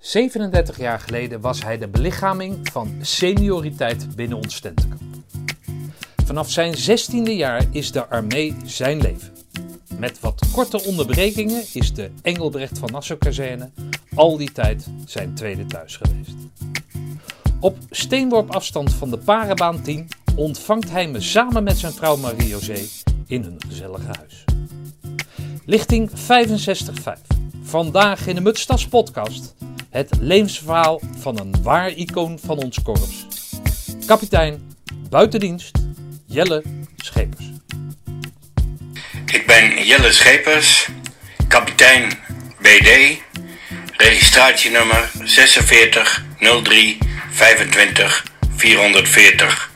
37 jaar geleden was hij de belichaming van senioriteit binnen ons tentenkamp. Vanaf zijn 16e jaar is de armee zijn leven. Met wat korte onderbrekingen is de Engelbrecht van Nassau-kazerne al die tijd zijn tweede thuis geweest. Op steenworp afstand van de Parenbaan 10 ontvangt hij me samen met zijn vrouw Marie-José in hun gezellige huis. Lichting 65.5. Vandaag in de Mutstas podcast het levensverhaal van een waar icoon van ons korps. Kapitein buitendienst Jelle Schepers. Ik ben Jelle Schepers, kapitein BD, registratienummer 46 03 25 440.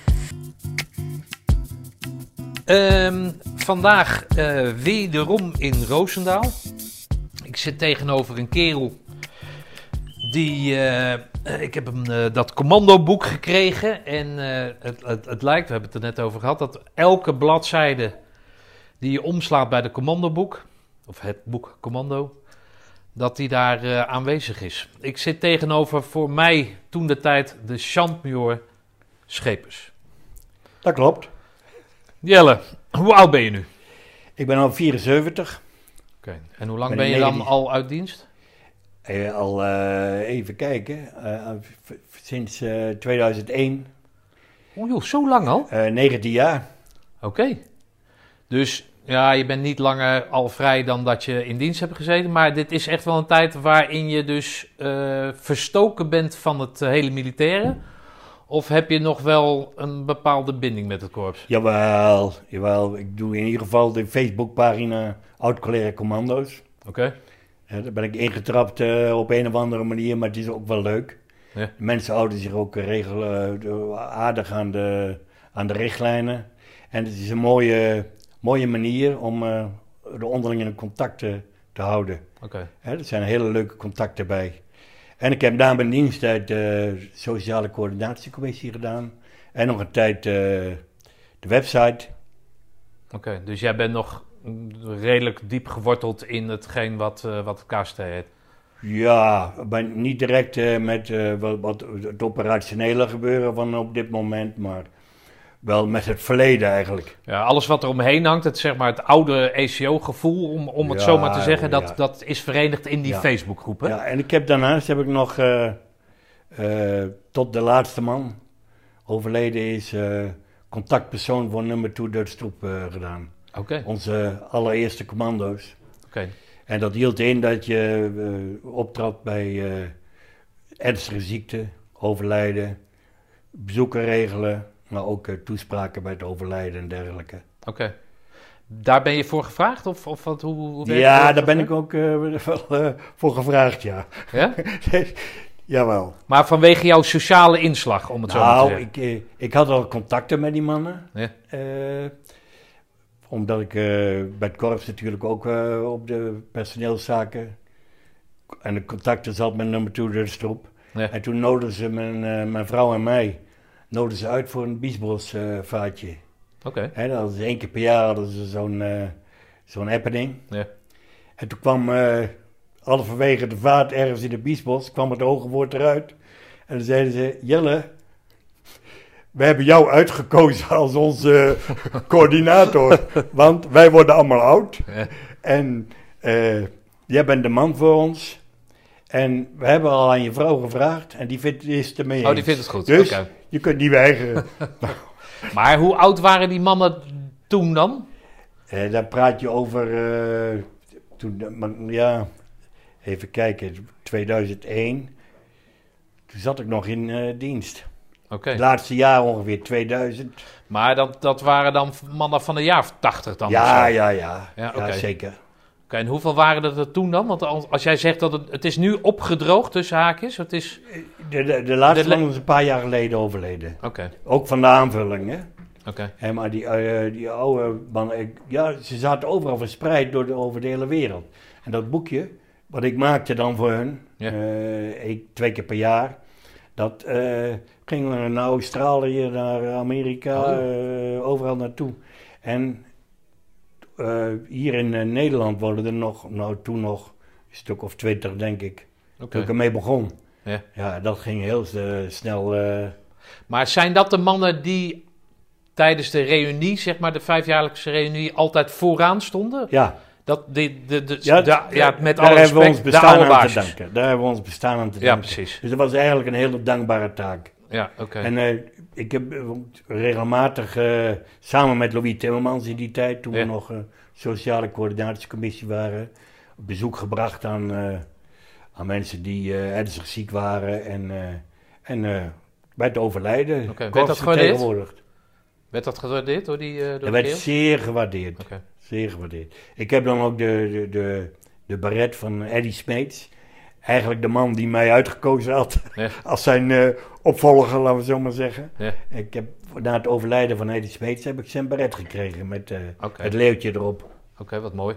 Ehm, vandaag eh, wederom in Roosendaal. Ik zit tegenover een kerel die, eh, ik heb hem eh, dat commandoboek gekregen en eh, het, het, het lijkt, we hebben het er net over gehad, dat elke bladzijde die je omslaat bij de commandoboek, of het boek Commando, dat die daar aanwezig is. Ik zit tegenover voor mij toen de tijd de Chantmajor Schepers. Dat klopt. Jelle, hoe oud ben je nu? Ik ben al 74. Oké. En hoe lang Ben je dan 19? al uit dienst? Eh, al eh, even kijken. eh, sinds eh, 2001. Oeh, joh, zo lang al? eh 19 jaar. Oké. Dus ja, je bent niet langer al vrij dan dat je in dienst hebt gezeten. Maar dit is echt wel een tijd waarin je dus verstoken bent van het hele militaire. Of heb je nog wel een bepaalde binding met het korps? Jawel, jawel. Ik doe in ieder geval de Facebookpagina Oud-Collega Commando's. Oké. Daar ben ik ingetrapt eh, op een of andere manier, maar het is ook wel leuk. Ja. Mensen houden zich ook eh, regelen, eh, aardig aan de, aan de richtlijnen. En het is een mooie, mooie manier om de onderlinge contacten te houden. Oké. Hè, er zijn hele leuke contacten bij. En ik heb na mijn diensttijd de sociale coördinatiecommissie gedaan. En nog een tijd eh, de website. Oké. Dus jij bent nog redelijk diep geworteld in hetgeen wat, eh, wat KST heet. Ja, maar niet direct eh, met wat, wat het operationele gebeuren van op dit moment, maar wel met het verleden eigenlijk. Ja, alles wat er omheen hangt, het, zeg maar, het oude ECO-gevoel, om, om het Ja, zo maar te zeggen, ja. dat, dat is verenigd in die Ja. Facebookgroep. hè? Ja, en ik heb daarnaast heb ik nog eh, eh, tot de laatste man overleden is eh, contactpersoon voor nummer 2 Duitstroep eh gedaan. Oké. Onze allereerste commando's. Oké. En dat hield in dat je optrad bij ernstige ziekte, overlijden, bezoeken regelen, maar ook eh, toespraken bij het overlijden en dergelijke. Oké. Daar ben je voor gevraagd? Of, of wat, hoe, hoe Ja, daar ben ik ook eh, wel eh, voor gevraagd, ja. Ja? Jawel. Maar vanwege jouw sociale inslag, om het zo te Nou, zeggen. ik, eh, ik had al contacten met die mannen. Ja. omdat ik bij het korps natuurlijk ook op de personeelszaken en de contacten zat met nummer 2 de stroep. Ja. En toen nodigden ze mijn, mijn vrouw en mij nodigden ze uit voor een biesbosvaartje. Oké. Hè, dat was één keer per jaar hadden ze zo'n eh, zo'n happening. Ja. En toen kwam eh halverwege de vaart ergens in de biesbos, kwam het hoge woord eruit. En dan zeiden ze, Jelle, we hebben jou uitgekozen als onze coördinator, want wij worden allemaal oud. Ja. En eh, jij bent de man voor ons. En we hebben al aan je vrouw gevraagd en die vindt, is het ermee Oh, die vindt het goed. Dus je kunt niet weigeren. Maar hoe oud waren die mannen toen dan? Eh, daar praat je over, eh, toen, ja, even kijken, 2001. Toen zat ik nog in eh, dienst. Oké. Het laatste jaar ongeveer, 2000. Maar dat, dat waren dan mannen van een jaar of 80 dan? ja, ja, ja, Ja, zeker. En hoeveel waren er er toen dan? Want als, jij zegt dat het, het is nu opgedroogd tussen haakjes, het is... De, de, de laatste man is een paar jaar geleden overleden. Oké, Ook van de aanvulling, hè. oké. Maar die, eh, die oude ik- ja, ze zaten overal verspreid door de, over de hele wereld. En dat boekje, wat ik maakte dan voor hun, Ja. eh, ik, twee keer per jaar, dat eh, gingen we naar Australië, naar Amerika, Oh. overal naartoe. En eh, hier in eh, Nederland worden er nog, nou toen nog, een stuk of twintig denk ik, toen ik ermee begon. Ja. Ja, dat ging heel eh, snel. Maar zijn dat de mannen die tijdens de reunie, zeg maar de vijfjaarlijkse reunie, altijd vooraan stonden? ja, Dat de, de, de, ja, da- ja, met daar alle hebben we respect, ons bestaan aan te danken. Daar hebben we ons bestaan aan te Ja, danken. precies. Dus dat was eigenlijk een hele dankbare taak. Ja, oké. En ik heb eh, regelmatig eh, samen met Louis Timmermans in die tijd, toen Ja. we nog een sociale coördinatiecommissie waren, bezoek gebracht aan, eh, aan mensen die eh, ernstig ziek waren en, eh, en eh, bij het overlijden. Oké, werd dat gewaardeerd? vertegenwoordigd. Werd dat gewaardeerd door die, eh door Dat werd zeer gewaardeerd. Zeer gewaardeerd. Ik heb dan ook de, de, de, de baret van Eddie Smeets. Eigenlijk de man die mij uitgekozen had Ja. als zijn eh, opvolger, laten we zo maar zeggen. Ja. Ik heb, na het overlijden van Eddie Smeets heb ik zijn baret gekregen met eh, het leeuwtje erop. Oké, wat mooi.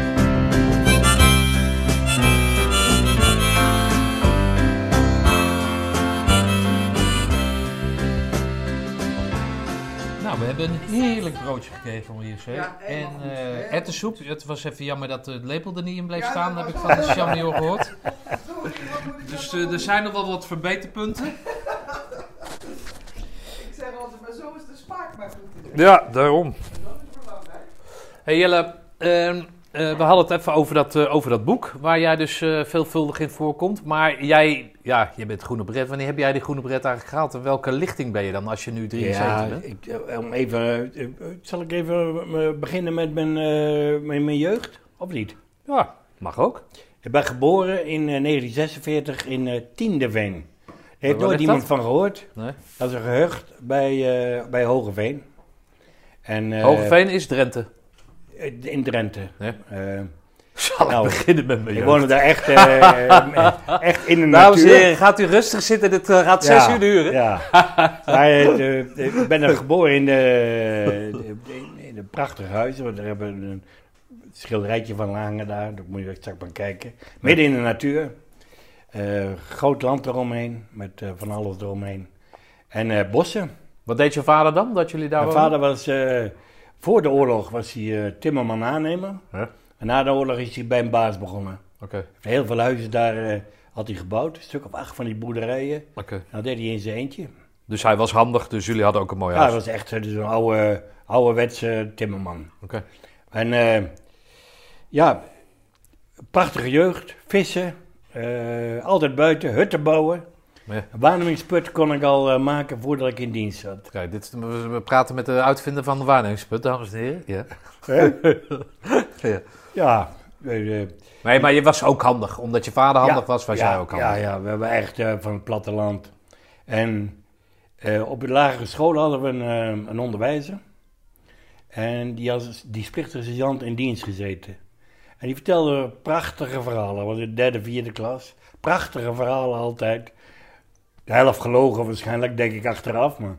Hebben een heerlijk broodje gekregen van IFC. Ja, en goed. eh ettensoep. Het was even jammer dat het lepel er niet in bleef Ja, staan, dat heb ik van de Champion gehoord. Ik Dus nou eh, er zijn nog wel wat verbeterpunten. Ik zeg altijd, maar zo is de smaak maar goed. Ja, daarom. Dat is belangrijk. Hey Jelle, ehm, eh, we hadden het even over dat, eh, over dat boek, waar jij dus eh, veelvuldig in voorkomt. Maar jij, ja, je bent groene bret. Wanneer heb jij die groene bret eigenlijk gehaald? En welke lichting ben je dan als je nu 73 Ja, bent? ik, eh, om even, eh, zal ik even eh, beginnen met mijn, eh, mijn, mijn jeugd, of niet? Ja, mag ook. Ik ben geboren in eh, 1946 in eh Tiendeveen. Daar heeft nooit iemand dat? van gehoord. Nee. Dat is een gehucht bij, eh, bij Hogeveen. En, eh, Hogeveen is Drenthe. In Drenthe. Ja. Eh, Zal Nou, ik beginnen met mijn ik jeugd? woonde daar echt, eh, echt in de Dames natuur. heren, gaat u rustig zitten. Dit eh, gaat zes uur duren. Ja. maar, eh, ik ben er geboren in de, de, in- een prachtig huis. Daar hebben we een schilderijtje van hangen daar. Dat moet je straks maar kijken. Midden in de natuur. Eh, groot land eromheen. Met eh, van alles eromheen. En eh, bossen. Wat deed je vader dan, dat jullie daar Mijn vader was... eh, voor de oorlog was hij eh, timmerman aannemer. En na de oorlog is hij bij een baas begonnen. Heel veel huizen daar eh, had hij gebouwd. Een stuk of acht van die boerderijen. En dat deed hij in zijn eentje. Dus hij was handig, dus jullie hadden ook een mooi Ja, huis. hij was echt eh, dus een oude, ouderwetse timmerman. Oké. En eh, ja, prachtige jeugd, vissen, altijd buiten, hutten bouwen. Ja. Een waarnemingsput kon ik al maken voordat ik in dienst zat. Kijk, dit we praten met de uitvinder van de waarnemingsput, dames en heren. Ja. ja. Ja, Nee, maar je was ook handig. Omdat je vader handig ja, was, was ja, jij ook handig. Ja, ja, we hebben echt eh, van het platteland. En eh, op de lagere school hadden we een, eh, een onderwijzer. En die als die splichtige sergeant in dienst gezeten. En die vertelde prachtige verhalen. Dat was in de derde, vierde klas. Prachtige verhalen altijd. De helft gelogen waarschijnlijk, denk ik achteraf. Maar.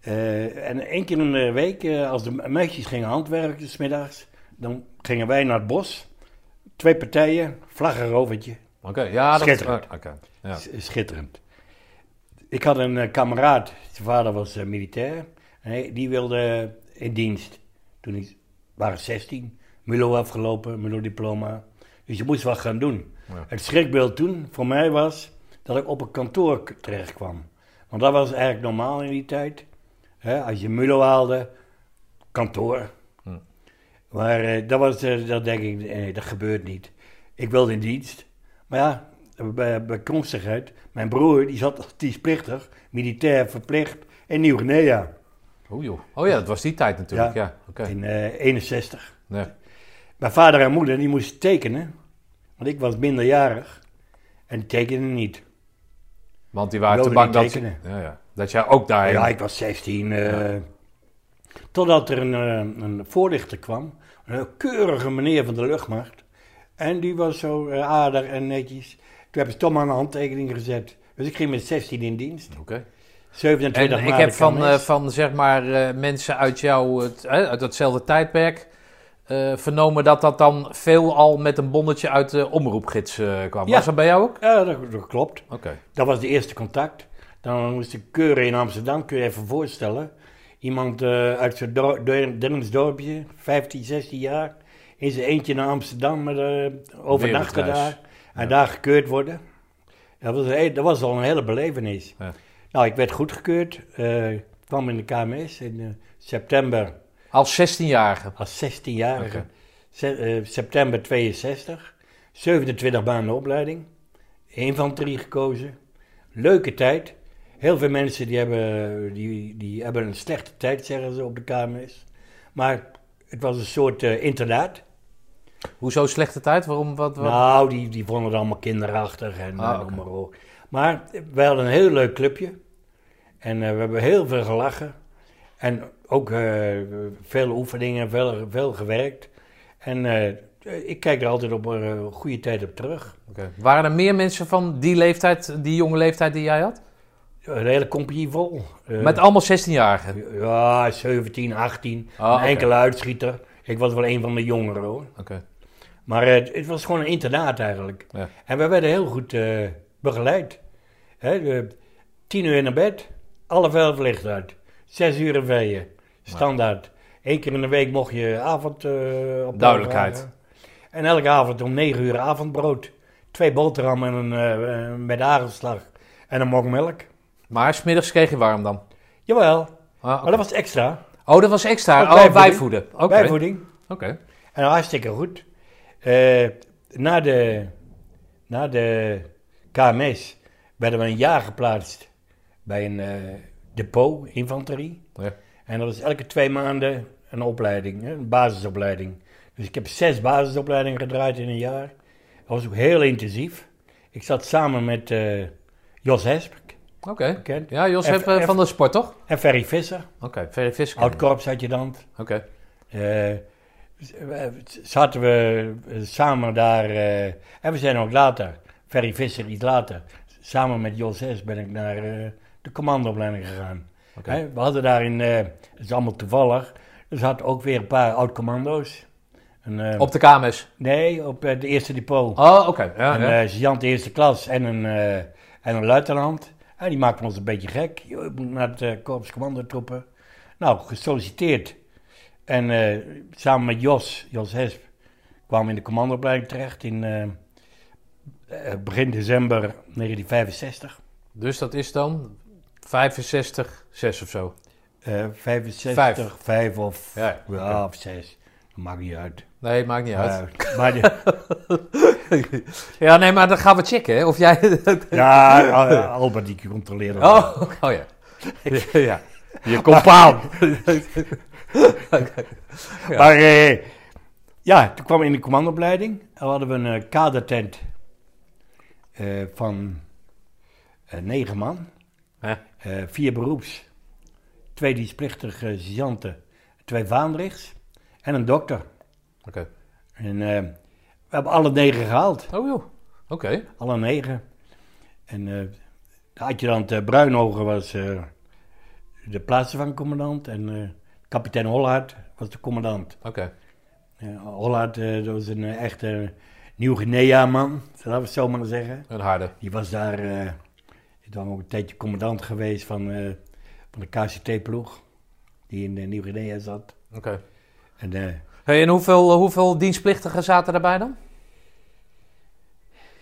En één keer in de week, als de meisjes gingen handwerken, smiddags, dan gingen wij naar het bos. Twee partijen, vlaggenrovertje. Oké, ja, dat Schitterend. oké, ja. S- Schitterend. Ik had een eh, kameraad, zijn vader was eh, militair. En die wilde in dienst. Toen ik, waren 16, MULO afgelopen, MULO-diploma. Dus je moest wat gaan doen. Ja. Het schrikbeeld toen voor mij was dat ik op een kantoor terecht kwam. Want dat was eigenlijk normaal in die tijd. Als je MULO haalde, kantoor. Maar eh, dat was, eh, dat denk ik, nee, dat gebeurt niet. Ik wilde in dienst. Maar ja, bij bijkomstigheid, mijn broer die zat dienstplichtig, militair verplicht in Nieuw-Guinea Oh, joh. oh ja, dat was die tijd natuurlijk. Ja, oké. in eh 61. Ja. Mijn vader en moeder die moesten tekenen, Want ik was minderjarig en die tekende niet. Want die waren te bang dat, ja, ja, dat jij ook daarheen... Ja, ik was 16. eh, Totdat er een, eh, een voorlichter kwam. Een keurige meneer van de luchtmacht. En die was zo eh, aardig en netjes. Toen hebben ze toch maar een handtekening gezet. Dus ik ging met 16 in dienst. Oké. 27 En ik heb van, eh, van zeg maar eh, mensen uit jou, het, eh, uit datzelfde tijdperk, vernomen dat dat dan veel al met een bonnetje uit de omroepgids kwam. Ja. Was dat bij jou ook? Ja, dat, dat klopt. Oké. Dat was de eerste contact. Dan moest ik keuren in Amsterdam, kun je je even voorstellen. Iemand eh, uit Dennens dorpje, 15, 16 jaar, in zijn eentje naar Amsterdam, eh, overnachten daar. En daar gekeurd worden. Dat was, een- dat was al een hele belevenis. Ja. Nou, ik werd goedgekeurd. eh kwam in de KMS in september Als 16-jarige. als 16-jarige. Oké. Se- eh, september 62. 27 maanden opleiding. Infanterie gekozen. Leuke tijd. Heel veel mensen die hebben, die, die hebben een slechte tijd, zeggen ze op de KMS. Maar het was een soort eh, internaat. Hoezo slechte tijd? Waarom? Wat, wat? Nou, die, die vonden het allemaal kinderachtig en Ah, eh, maar op. Maar we hadden een heel leuk clubje. En eh, we hebben heel veel gelachen. En ook eh, veel oefeningen, veel, veel gewerkt. En eh, ik kijk er altijd op een eh, goede tijd op terug. Oké. Waren er meer mensen van die leeftijd, die jonge leeftijd die jij had? Een hele compagnie vol. Eh, Met allemaal 16-jarigen? Ja, 17, 18. Ah, een enkele uitschieter. Ik was wel een van de jongeren hoor. Oké. Maar eh, het was gewoon een internaat eigenlijk. Ja. En we werden heel goed eh, begeleid. Hè, tien uur naar bed, alle velden licht uit. Zes uur in veeën, standaard. Eén keer in de week mocht je avond op Duidelijkheid. vragen. En elke avond om negen uur avondbrood. Twee boterhammen en een, met hagelslag en een mok melk. Maar smiddags kreeg je warm dan? Jawel, Ah, maar dat was extra. Oh, dat was extra. Dat Oh, bijvoeding. Oké. Bijvoeding. Oké. En hartstikke goed. Eh, na, de, na de KMS werden we een jaar geplaatst bij een eh, depot, infanterie. Ja. En dat is elke twee maanden een opleiding, een basisopleiding. Dus ik heb zes basisopleidingen gedraaid in een jaar. Dat was ook heel intensief. Ik zat samen met eh, Jos Hesp Oké. Ja, Jos F- eh, F- van de sport, toch? en Ferry Visser, Oké, Ferry ik. oud-korpsadjudant. Oké. Eh, z- we- zaten we eh, samen daar. eh, en we zijn ook later, Ferry Visser iets later, samen met Jos S. ben ik naar eh, de commandoopleiding gegaan. Oké. Hè, we hadden daarin, eh dat is allemaal toevallig, er zaten ook weer een paar oud-commando's. Eh, Op de KMS. Nee, op eh, de eerste depot. Oh, oké. Ja, een ja. eh, sergeant eerste klas en een, eh, en een luitenant. En die maakten ons een beetje gek. Je moet naar het eh, korps commandotroepen. Nou, gesolliciteerd. En eh, samen met Jos, Jos Hesp, kwamen we in de commandoopleiding terecht in eh, begin december 1965. Dus dat is dan 65, 6 of zo. Eh 65, Vijf. 5 of, Ja, ja, of 6. Maakt niet uit. Nee, maakt niet uit. Eh, maar de- Ja, nee, maar dan gaan we checken, hè? Of jij... ja, Al- Albert die controleerde. dat. Oh, oh ja. ja. Je compaan. Maar eh, ja, toen kwam in de commandoopleiding. En hadden we een eh, kadertent eh, van eh, negen man. Ja. Eh, vier beroeps. Twee dienstplichtige sergeanten. Twee vaandrigs. En een dokter. Oké. En eh, we hebben alle negen gehaald. Oh joh. Oké. Alle negen. En eh de adjudant uh, Bruinogen was de plaatsvervangcommandant. En eh, kapitein Hollard was de commandant. Oké. Ja, Hollard, dat was een echte Nieuw-Guinea-man, laten we het zo maar zeggen. Een harde. Die was daar, was ook een tijdje commandant geweest van, van de KCT-ploeg, die in Nieuw-Guinea zat. Oké. En eh, Hey, en hoeveel, hoeveel dienstplichtigen zaten daarbij dan?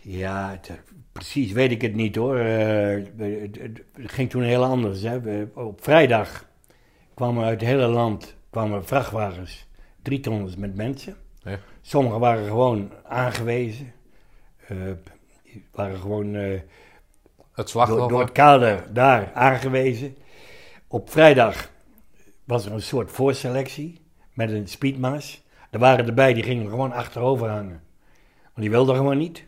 ja, het, eh, precies weet ik het niet hoor. Eh, het, ging toen heel anders. Hè. We- op vrijdag kwamen uit het hele land kwamen vrachtwagens, drie tonners met mensen. Ja. Sommigen waren gewoon aangewezen. eh, die waren gewoon eh, Het door, door het kader daar aangewezen. Op vrijdag was er een soort voorselectie met een speedmas. Er waren erbij die gingen gewoon achterover hangen. Want die wilde gewoon niet.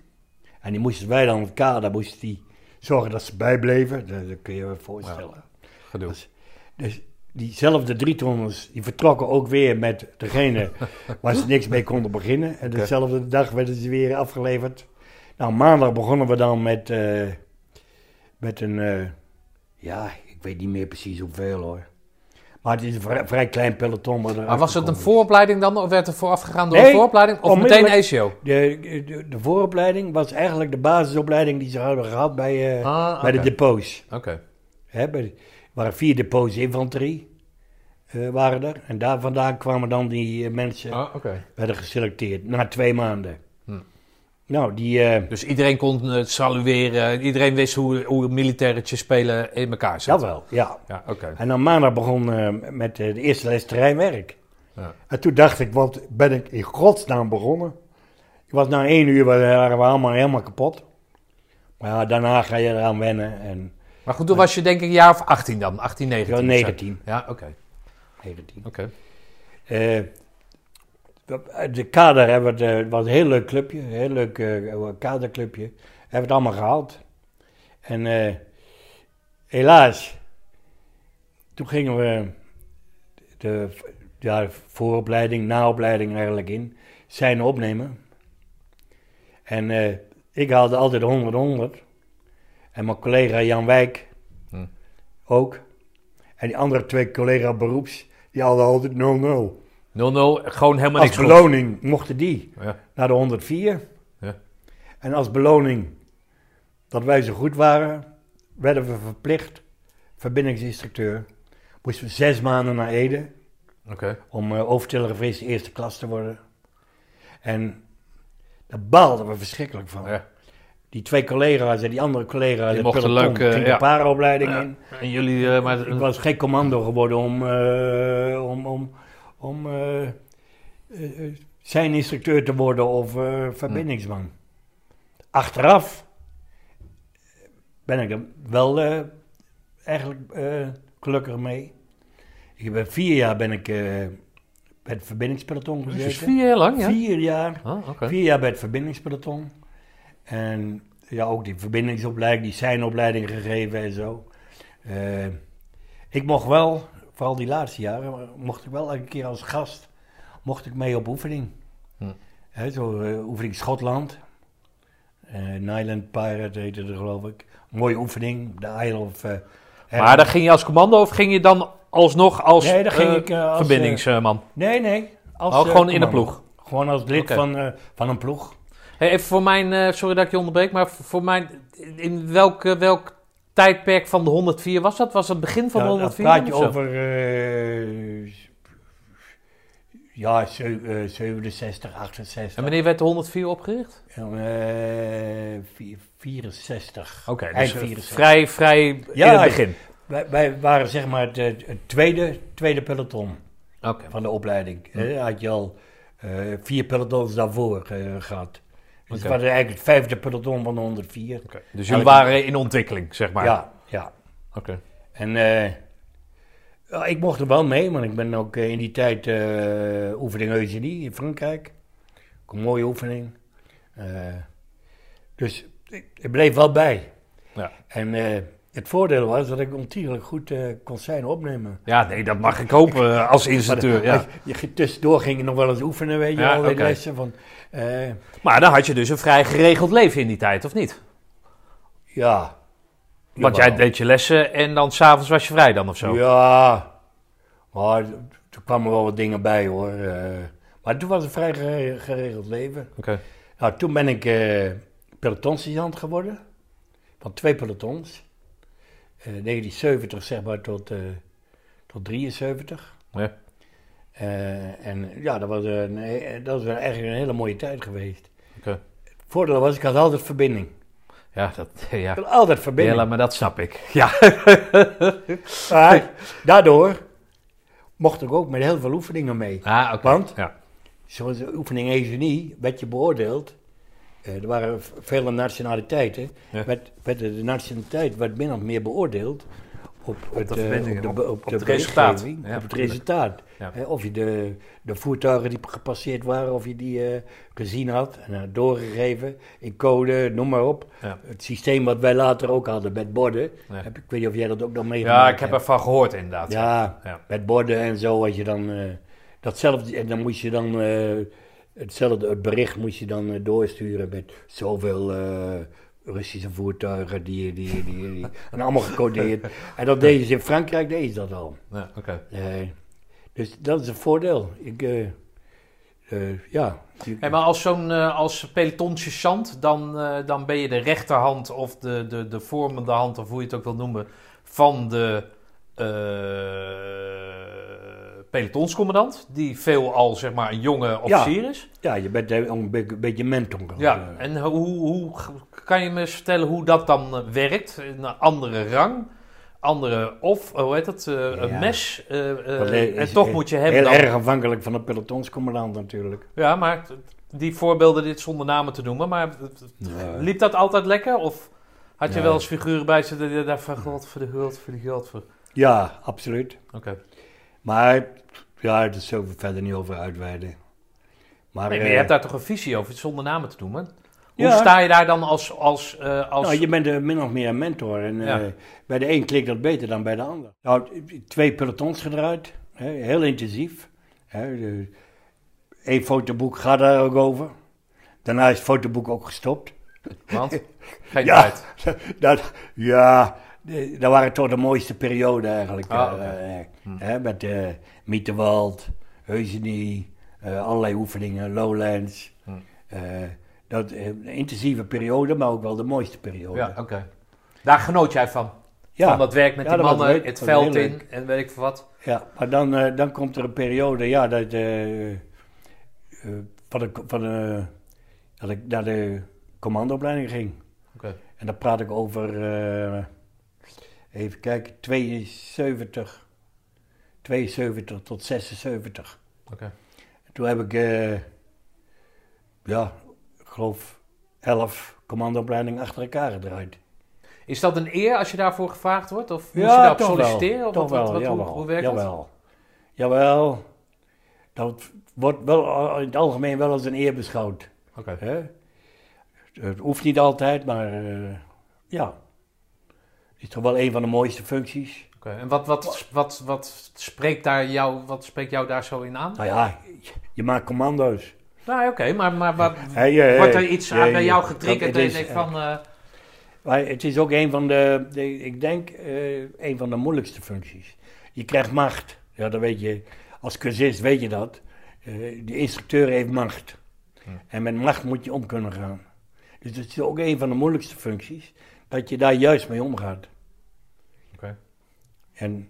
En die moesten wij dan, het kader, moesten die zorgen dat ze bijbleven. Dat, dat kun je je voorstellen. Gedoe. Dus, dus diezelfde drietonners, die vertrokken ook weer met degene waar ze niks mee konden beginnen. En dezelfde dag werden ze weer afgeleverd. Nou, maandag begonnen we dan met, eh, met een, eh, ja, ik weet niet meer precies hoeveel hoor. Maar het is een vrij, vrij klein peloton. Maar was het een vooropleiding dan? Of werd er voorafgegaan door Nee, een vooropleiding? Of meteen ACO? De, de, de vooropleiding was eigenlijk de basisopleiding die ze hadden gehad bij, eh, Ah, bij de depots. Oké. Hè, bij, er waren vier depots infanterie eh, waren er. En daar vandaan kwamen dan die eh, mensen, Ah, werden geselecteerd na twee maanden. Nou, die, eh, Dus iedereen kon het salueren. Iedereen wist hoe, hoe militairetjes spelen in elkaar dat zitten. wel, ja. Ja, oké. En dan maandag begon eh, met eh, de eerste les terreinwerk. Ja. En toen dacht ik, wat ben ik in godsnaam begonnen? Ik was na één uur, waren we allemaal helemaal kapot. Maar ja, daarna ga je eraan wennen. En Maar goed, toen was je denk ik een jaar of 18 dan. 18, 19. ja, of zo. 19. Ja, oké. 19. Oké. Eh, de kader hebben we, het, eh, was een heel leuk clubje, een heel leuk eh, kaderclubje. Hebben we het allemaal gehaald. En eh, helaas, toen gingen we de ja, vooropleiding, naopleiding eigenlijk in, zijn opnemen. En eh, ik haalde altijd 100-100. En mijn collega Jan Wijk Hm. ook. En die andere twee collega beroeps, die hadden altijd 0-0. 0-0, gewoon helemaal Als niks goed. beloning mochten die Ja. naar de 104. Ja. En als beloning dat wij zo goed waren, werden we verplicht, verbindingsinstructeur, moesten we zes maanden naar Ede Oké. om uh, overtelegrafist eerste klas te worden. En daar baalden we verschrikkelijk van. Ja. Die twee collega's en die andere collega's, Die mochten peloton, leuk, eh, ging ja. de paraopleiding Ja. in. En jullie, eh, maar... Ik was geen commando geworden om, eh, om, om, om eh, eh, eh, zijn instructeur te worden of verbindingsman. Achteraf ben ik er wel eigenlijk gelukkig mee. Ik ben vier jaar ben ik bij het verbindingspeloton Dus gezeten. vier jaar lang, ja? Vier jaar. Oké. Vier jaar bij het verbindingspeloton. En ja, ook die verbindingsopleiding, die zijnopleiding gegeven en zo. Ik mocht wel, vooral die laatste jaren, mocht ik wel elke keer als gast, mocht ik mee op oefening. Hm. Hè, zo eh, oefening Schotland. Eh Nyland Pirate heette het geloof ik. Mooie oefening, de Isle of... eh, Maar dan ging je als commando of ging je dan alsnog als, Nee, dan ging ik, als, verbindingsman? Nee, nee. Als, Oh, gewoon in de commando. ploeg? Gewoon als lid van, van een ploeg. Hey, even voor mijn, sorry dat ik je onderbreek, maar voor mijn, in welk, eh, welk tijdperk van de 104 was dat? Was het begin van de Ja, dan 104? praat je over eh, ja, ze- eh, 67, 68. En wanneer werd de 104 opgericht? Eh, vier- 64. Oké, dus eh, 64. vrij, vrij Ja, in het begin. Wij, wij waren zeg maar het, eh, het tweede, tweede peloton van de opleiding. Hè, had je al eh, vier pelotons daarvoor eh, gehad. Dus het was eigenlijk het vijfde peloton van de 104. Oké. Dus jullie waren in ontwikkeling, zeg maar. Ja, ja. Oké. En eh, ik mocht er wel mee, want ik ben ook eh, in die tijd eh, oefening Eugenie in Frankrijk. Ook een mooie oefening. Dus ik, ik bleef wel bij. Ja. En het voordeel was dat ik ontiegelijk goed eh kon zijn opnemen. ja, nee, dat mag ik hopen als instructeur. Ja. Je, je- tussendoor ging je nog wel eens oefenen, weet je Ja, wel, lessen van... eh, Maar dan had je dus een vrij geregeld leven in die tijd, of niet? ja. Want Jawel. jij deed je lessen en dan s'avonds was je vrij dan of zo? Ja, maar toen kwamen wel wat dingen bij hoor. eh. maar toen was het vrij gere- geregeld leven. Oké. Nou, toen ben ik pelotonsergeant geworden. Van twee pelotons. Eh 1970 zeg maar tot, eh, tot 73. Ja. Eh, en ja, dat was, een, eh, dat was eigenlijk een hele mooie tijd geweest. Oké. Het voordeel was, ik had altijd verbinding. Ja, dat, ja. Ik had altijd verbinding. Ja, maar dat snap ik. Ja. Maar daardoor mocht ik ook met heel veel oefeningen mee. Ah, oké. Want? Ja. Zoals de oefening Eugenie werd je beoordeeld. Eh, er waren vele nationaliteiten. Ja. Werd, werd de nationaliteit werd min of meer beoordeeld op, de eh, verbindingen, op de, op- op op de het resultaat. Ja, op het resultaat. Ja. Of je de, de voertuigen die gepasseerd waren, of je die eh, gezien had en had doorgegeven in code, noem maar op. Ja. Het systeem wat wij later ook hadden met borden. Heb, ik weet niet of jij dat ook nog meegemaakt Ja, ik heb hebt. ervan gehoord inderdaad. Ja, met borden en zo, als je dan eh, datzelfde, en dan moest je dan hetzelfde, het bericht moest je dan doorsturen met zoveel Russische voertuigen, die, die, die, die, en allemaal gecodeerd. en dat deden ze in Frankrijk, deden ze dat al. Ja, oké. Eh, dus dat is een voordeel. Ik, eh, eh, ja. Hey, maar als zo'n als pelotonsergeant, dan, dan ben je de rechterhand of de, de, de vormende hand, of hoe je het ook wil noemen, van de pelotonscommandant, die veelal zeg maar een jonge officier is. ja, je bent een beetje, mentor. Ja, en hoe, hoe kan je me eens vertellen hoe dat dan eh, werkt? Een andere rang, andere of, hoe heet dat, eh, een Ja. mes. eh, eh, dat is en toch moet je hebben Heel dan... erg afhankelijk van de pelotonscommandant natuurlijk. Ja, maar die voorbeelden, dit zonder namen te noemen, maar Ja. liep dat altijd lekker? Of had je Ja. wel eens figuren bij zitten die daar van god voor de geld, voor de geld voor... Ja, absoluut. Oké. Maar ja, er zullen we verder niet over uitweiden. Maar, Nee, maar eh, je hebt daar toch een visie over, zonder namen te noemen? Hoe Ja. sta je daar dan als... als, eh, als... nou, je bent min of meer een mentor. En Ja. eh, bij de een klikt dat beter dan bij de ander. Nou, twee pelotons gedraaid. Hè, heel intensief. Hè, de- Eén fotoboek gaat daar ook over. Daarna is het fotoboek ook gestopt. Want? Geen Ja. tijd. dat, ja, dat waren toch de mooiste perioden eigenlijk. Ah, eh, Hm. hè, met eh Mietenwald, Heusenie, allerlei oefeningen, Lowlands. Hm. Dat, eh, een intensieve periode, maar ook wel de mooiste periode. Ja, oké. Daar genoot jij van? Ja, Van dat werk met Ja, die mannen, leuk. het veld in leuk. en weet ik veel wat. ja, maar dan, eh, dan komt er een periode ja, dat, eh, van de, van de, dat ik naar de commandoopleiding ging. Oké. En dan praat ik over, eh, even kijken, 72, 72 tot 76. Oké. En toen heb ik, ja, geloof 11 commandoopleidingen achter elkaar gedraaid. Is dat een eer als je daarvoor gevraagd wordt? Of moet je daarop solliciteren? wel. Of toch wat, wel, wat- hoe, jawel, hoe werkt dat? jawel. Dat wordt wel in het algemeen wel als een eer beschouwd. Oké. Het hoeft niet altijd, maar eh, ja. Is toch wel een van de mooiste functies. Oké. En wat, wat, wat, wat, spreekt daar jou, wat spreekt jou daar zo in aan? Nou ja, je maakt commando's. Nou, oké, maar, maar wat, Hey, eh, wordt er iets aan bij jou getriggerd denkt eh, van... eh, Maar het is ook een van de, de- ik denk, eh, een van de moeilijkste functies. Je krijgt macht. Ja, dat weet je. Als cursist weet je dat. Eh, de instructeur heeft macht. En met macht moet je om kunnen gaan. Dus het is ook een van de moeilijkste functies. Dat je daar juist mee omgaat. Oké. En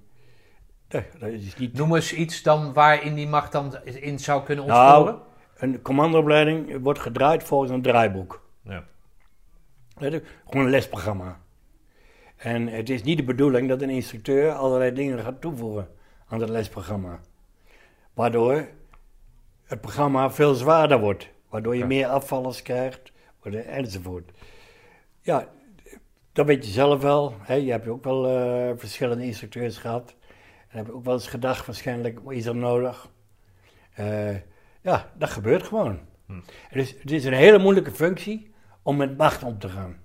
eh, dat is niet... Noem eens iets dan waarin die macht dan in zou kunnen Nou, ontsporen. Een commandoopleiding wordt gedraaid volgens een draaiboek. Ja. Gewoon een lesprogramma. En het is niet de bedoeling dat een instructeur allerlei dingen gaat toevoegen aan het lesprogramma. Waardoor het programma veel zwaarder wordt. Waardoor je Ja. meer afvallers krijgt enzovoort. Ja, dat weet je zelf wel. Hè? Je hebt ook wel eh, verschillende instructeurs gehad. En heb je ook wel eens gedacht, waarschijnlijk is dat nodig. Eh, ja, dat gebeurt gewoon. Hm. Het, is, het is een hele moeilijke functie om met macht om te gaan.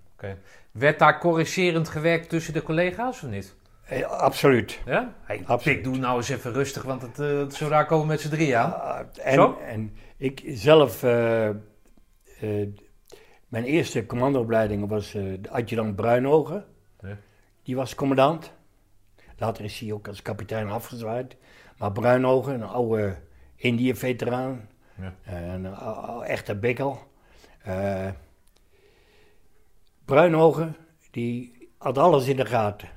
Werd daar corrigerend gewerkt tussen de collega's of niet? Eh, absoluut. Ja? Hey, Absoluut. Pik, doe nou eens even rustig, want het, eh zo daar komen we met z'n drie aan. Ah, Zo? en, en ik zelf, eh, mijn eerste commandoopleiding was de adjudant Bruinogen. Die was commandant. Later is hij ook als kapitein afgezwaaid. Maar Bruinogen, een oude Indië-veteraan. Ja. eh, een ou- echte bikkel. Eh Bruinogen, die had alles in de gaten.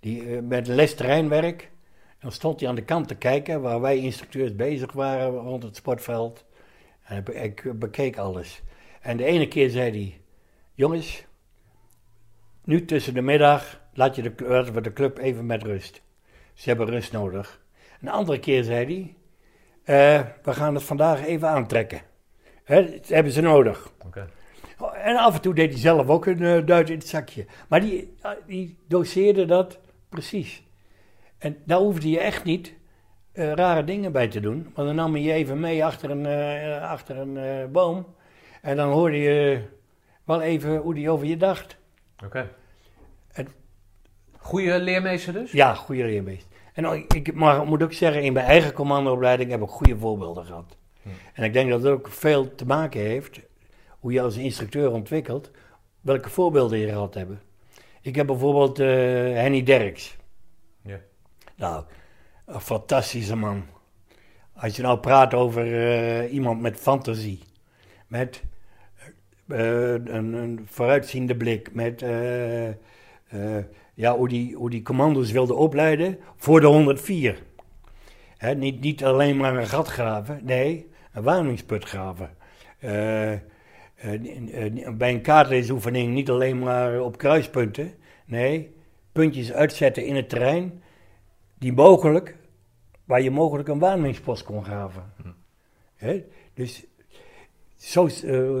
Die, eh, met lesterreinwerk, dan stond hij aan de kant te kijken waar wij instructeurs bezig waren rond het sportveld. En ik, ik bekeek alles. En de ene keer zei hij: Jongens, nu tussen de middag laat je de, laten we de club even met rust. Ze hebben rust nodig. Een andere keer zei hij: "Eh, We gaan het vandaag even aantrekken. Hè, dat hebben ze nodig. Oké. Oh, En af en toe deed hij zelf ook een eh, duit in het zakje. Maar die, die doseerde dat Precies. En daar hoefde je echt niet eh, rare dingen bij te doen. Want dan nam je je even mee achter een, achter een boom. En dan hoorde je wel even hoe die over je dacht. Oké. Goeie leermeester dus? Ja, goede leermeester. En ik maar, moet ook zeggen, in mijn eigen commandoopleiding heb ik goede voorbeelden gehad. En ik denk dat het ook veel te maken heeft, hoe je als instructeur ontwikkelt, welke voorbeelden je gehad hebt. Ik heb bijvoorbeeld eh, Henny Derks. Ja. Nou, een fantastische man. Als je nou praat over eh, iemand met fantasie, met eh, een, een vooruitziende blik, met ja, hoe, die, hoe die commando's wilde opleiden voor de 104. Hè, niet, niet alleen maar een gat graven, nee, een waarnemingsput graven. Eh, eh, eh, bij een kaartleesoefening niet alleen maar op kruispunten, nee, puntjes uitzetten in het terrein die mogelijk, waar je mogelijk een waarnemingspost kon graven. Hè? Dus zo,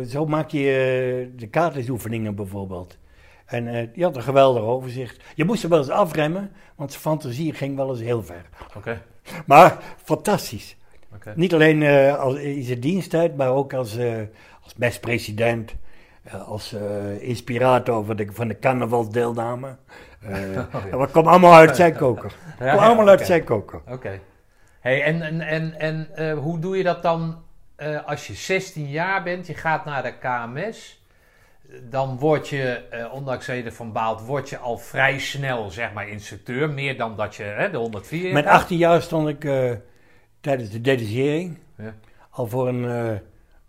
zo maak je de kaartleesoefeningen bijvoorbeeld. En eh, die had een geweldig overzicht. Je moest er wel eens afremmen, want zijn fantasie ging wel eens heel ver. Oké. Maar fantastisch. Oké. Niet alleen eh, als, in zijn diensttijd, maar ook als, eh als mespresident, eh, als inspirator van de, van de carnavalsdeelname. Eh Dat kwam allemaal uit zijn koker. Ja, kwam allemaal uit zijn koker. Oké. Hey, en en, en, en hoe doe je dat dan als je 16 jaar bent, je gaat naar de KMS, dan word je, eh, ondanks dat je ervan baalt, word je al vrij snel, zeg maar, instructeur. Meer dan dat je hè, de 104 Met gaat. 18 jaar stond ik eh, tijdens de detachering Ja. al voor een, eh,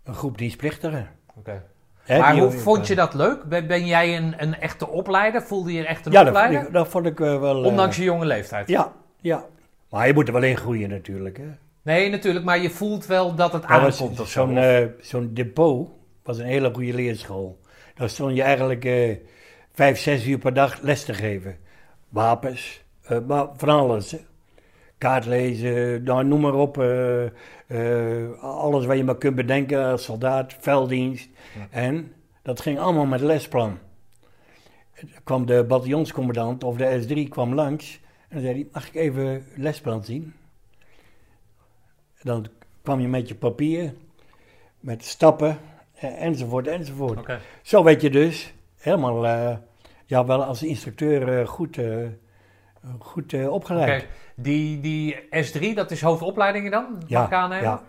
een groep dienstplichtigen. Oké. Hè, Maar hoe vond je dat leuk? Ben, ben jij een, een echte opleider? Voelde je je echt een Ja, opleider? ik, dat vond ik eh, wel... eh, Ondanks je jonge leeftijd? Ja, ja. Maar je moet er wel in groeien natuurlijk. Hè. Nee, natuurlijk, maar je voelt wel dat het aankomt of zo. Zo'n eh, zo'n depot was een hele goede leerschool. Daar stond je eigenlijk eh, vijf, zes uur per dag les te geven. Wapens, eh, maar van alles. hè. Kaart lezen, nou, noem maar op. eh, alles wat je maar kunt bedenken als soldaat, velddienst. En dat ging allemaal met lesplan. Er kwam de bataljonscommandant of de S3 kwam langs. En dan zei hij, mag ik even lesplan zien? Dan kwam je met je papier, met stappen, enzovoort, enzovoort. Zo werd je dus helemaal, eh, ja, wel als instructeur eh, goed, eh, goed opgeleid. Die, die S3, dat is hoofdopleidingen dan? Ja, ik ja.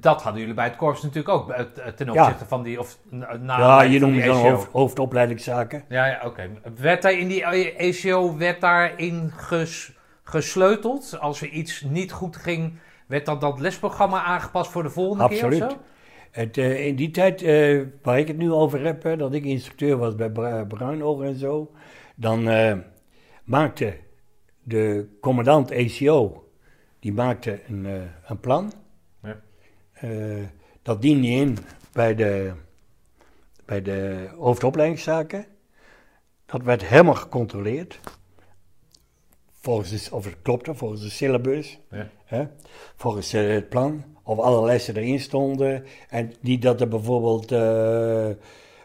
Dat hadden jullie bij het korps natuurlijk ook, ten Ja. opzichte van die, of na, ja, je noemt het dan hoofd, hoofdopleidingszaken. Ja, ja oké. Werd daar in die ACO, werd daarin ges, gesleuteld? Als er iets niet goed ging, werd dan dat lesprogramma aangepast voor de volgende Absoluut. keer zo? Het, eh, in die tijd eh, waar ik het nu over heb, hè, dat ik instructeur was bij Bruinoog en zo, dan eh, maakte de commandant ACO, die maakte een, een plan. Ja. Dat diende in bij de, bij de hoofdopleidingszaken. Dat werd helemaal gecontroleerd. Volgens de, of het klopte, volgens de syllabus. Ja. Hè? Volgens het plan. Of alle lessen erin stonden. En niet dat er bijvoorbeeld eh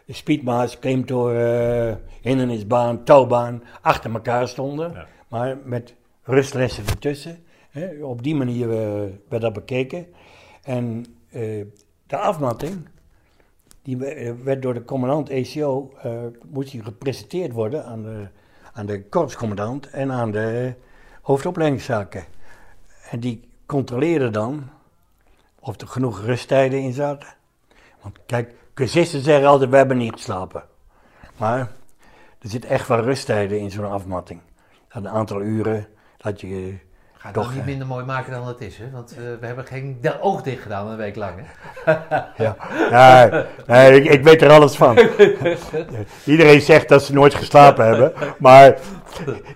speedmaas, claimtoren, hindernisbaan, touwbaan achter elkaar stonden. Ja. Maar met rustlessen ertussen. Hè? Op die manier eh, werd dat bekeken. En eh, de afmatting, die we- werd door de commandant ACO, eh, moest die gepresenteerd worden aan de, aan de korpscommandant en aan de hoofdopleidingszaken. En die controleerden dan of er genoeg rusttijden in zaten. Want kijk, cursisten zeggen altijd, we hebben niet geslapen. Maar er zit echt wel rusttijden in zo'n afmatting. Een aantal uren, dat je... Ga het Toch, niet minder mooi maken dan het is, hè? Want eh, we hebben geen oog dicht gedaan een week lang, hè? Ja, nee, nee ik, ik weet er alles van. Iedereen zegt dat ze nooit geslapen hebben. Maar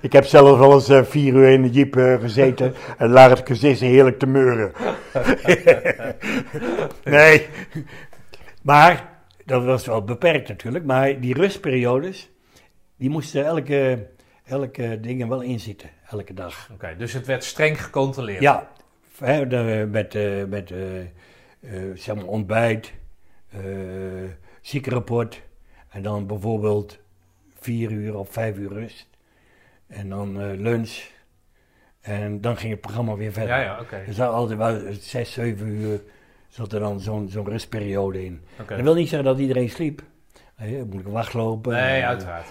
ik heb zelf wel eens eh, vier uur in de jeep eh, gezeten. En lagen de cursisten heerlijk te meuren. nee. Maar, dat was wel beperkt natuurlijk. Maar die rustperiodes, die moesten elke, elke dingen wel inzitten. Elke dag. Oké, dus het werd streng gecontroleerd. Ja, met, eh, met eh, eh, zeg maar ontbijt, ziekenrapport en dan bijvoorbeeld vier uur of vijf uur rust. En dan lunch. En dan ging het programma weer verder. Ja, ja, oké. Er zat altijd wel zes, zeven uur zat er dan zo'n zo'n rustperiode in. Oké. Dat wil niet zeggen dat iedereen sliep. Moet wachtlopen. Nee, En, uiteraard.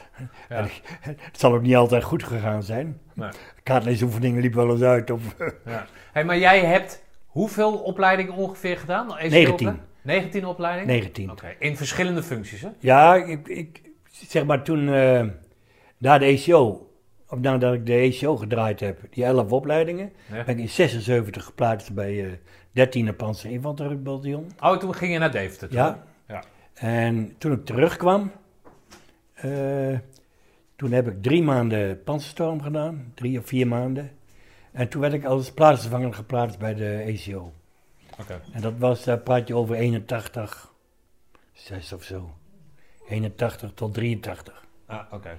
Ja. en Het zal ook niet altijd goed gegaan zijn. Nee. Kaartleesoefeningen liep wel eens uit. Of, Ja. Hey, maar jij hebt hoeveel opleidingen ongeveer gedaan? Even 19. open? 19 opleidingen? 19. Oké, in verschillende functies, hè? Ja, ik, ik zeg maar toen eh na de ECO, of nadat ik de ECO gedraaid heb, die 11 opleidingen, Ja. ben ik in 76 geplaatst bij eh 13e Panzer Infanteriebataljon. Oh, toen ging je naar Deventer. toe? Ja. En toen ik terugkwam, eh, toen heb ik drie maanden panzerstorm gedaan, drie of vier maanden. En toen werd ik als plaatsvervanger geplaatst bij de ECO. Oké. En dat was, daar praat je over 81, 6 of zo. 81 tot 83. Ah, oké.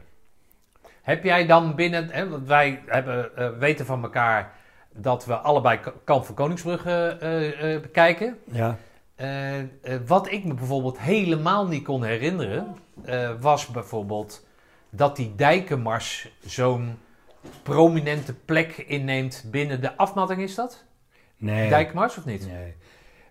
Heb jij dan binnen, hè, want wij hebben, eh, weten van elkaar dat we allebei Kamp van Koningsbrugge eh, eh, bekijken. Ja, Eh, wat ik me bijvoorbeeld helemaal niet kon herinneren, eh, was bijvoorbeeld dat die dijkenmars zo'n prominente plek inneemt binnen de afmatting, is dat? nee. Dijkenmars of niet? Nee,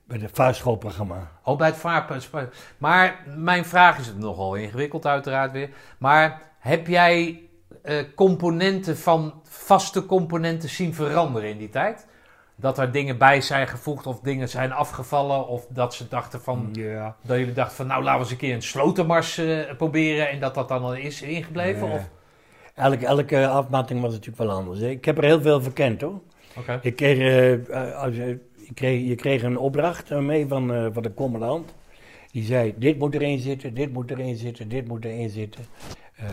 bij het vaarschoolprogramma. Oh, bij het. Maar mijn vraag is het nogal ingewikkeld uiteraard weer. Maar heb jij eh, componenten van vaste componenten zien veranderen in die tijd? Dat er dingen bij zijn gevoegd of dingen zijn afgevallen of dat ze dachten van... Dat jullie dachten van nou laten we eens een keer een slotenmars eh, proberen en dat dat dan al is ingebleven? Nee. Of? Elke, elke afmatting was natuurlijk wel anders. hè. Ik heb er heel veel verkend hoor. Ik kreeg, eh, eh, als je, je kreeg, je kreeg een opdracht eh, mee van, eh, van de commandant. Die zei, dit moet erin zitten, dit moet erin zitten, dit moet erin zitten. Eh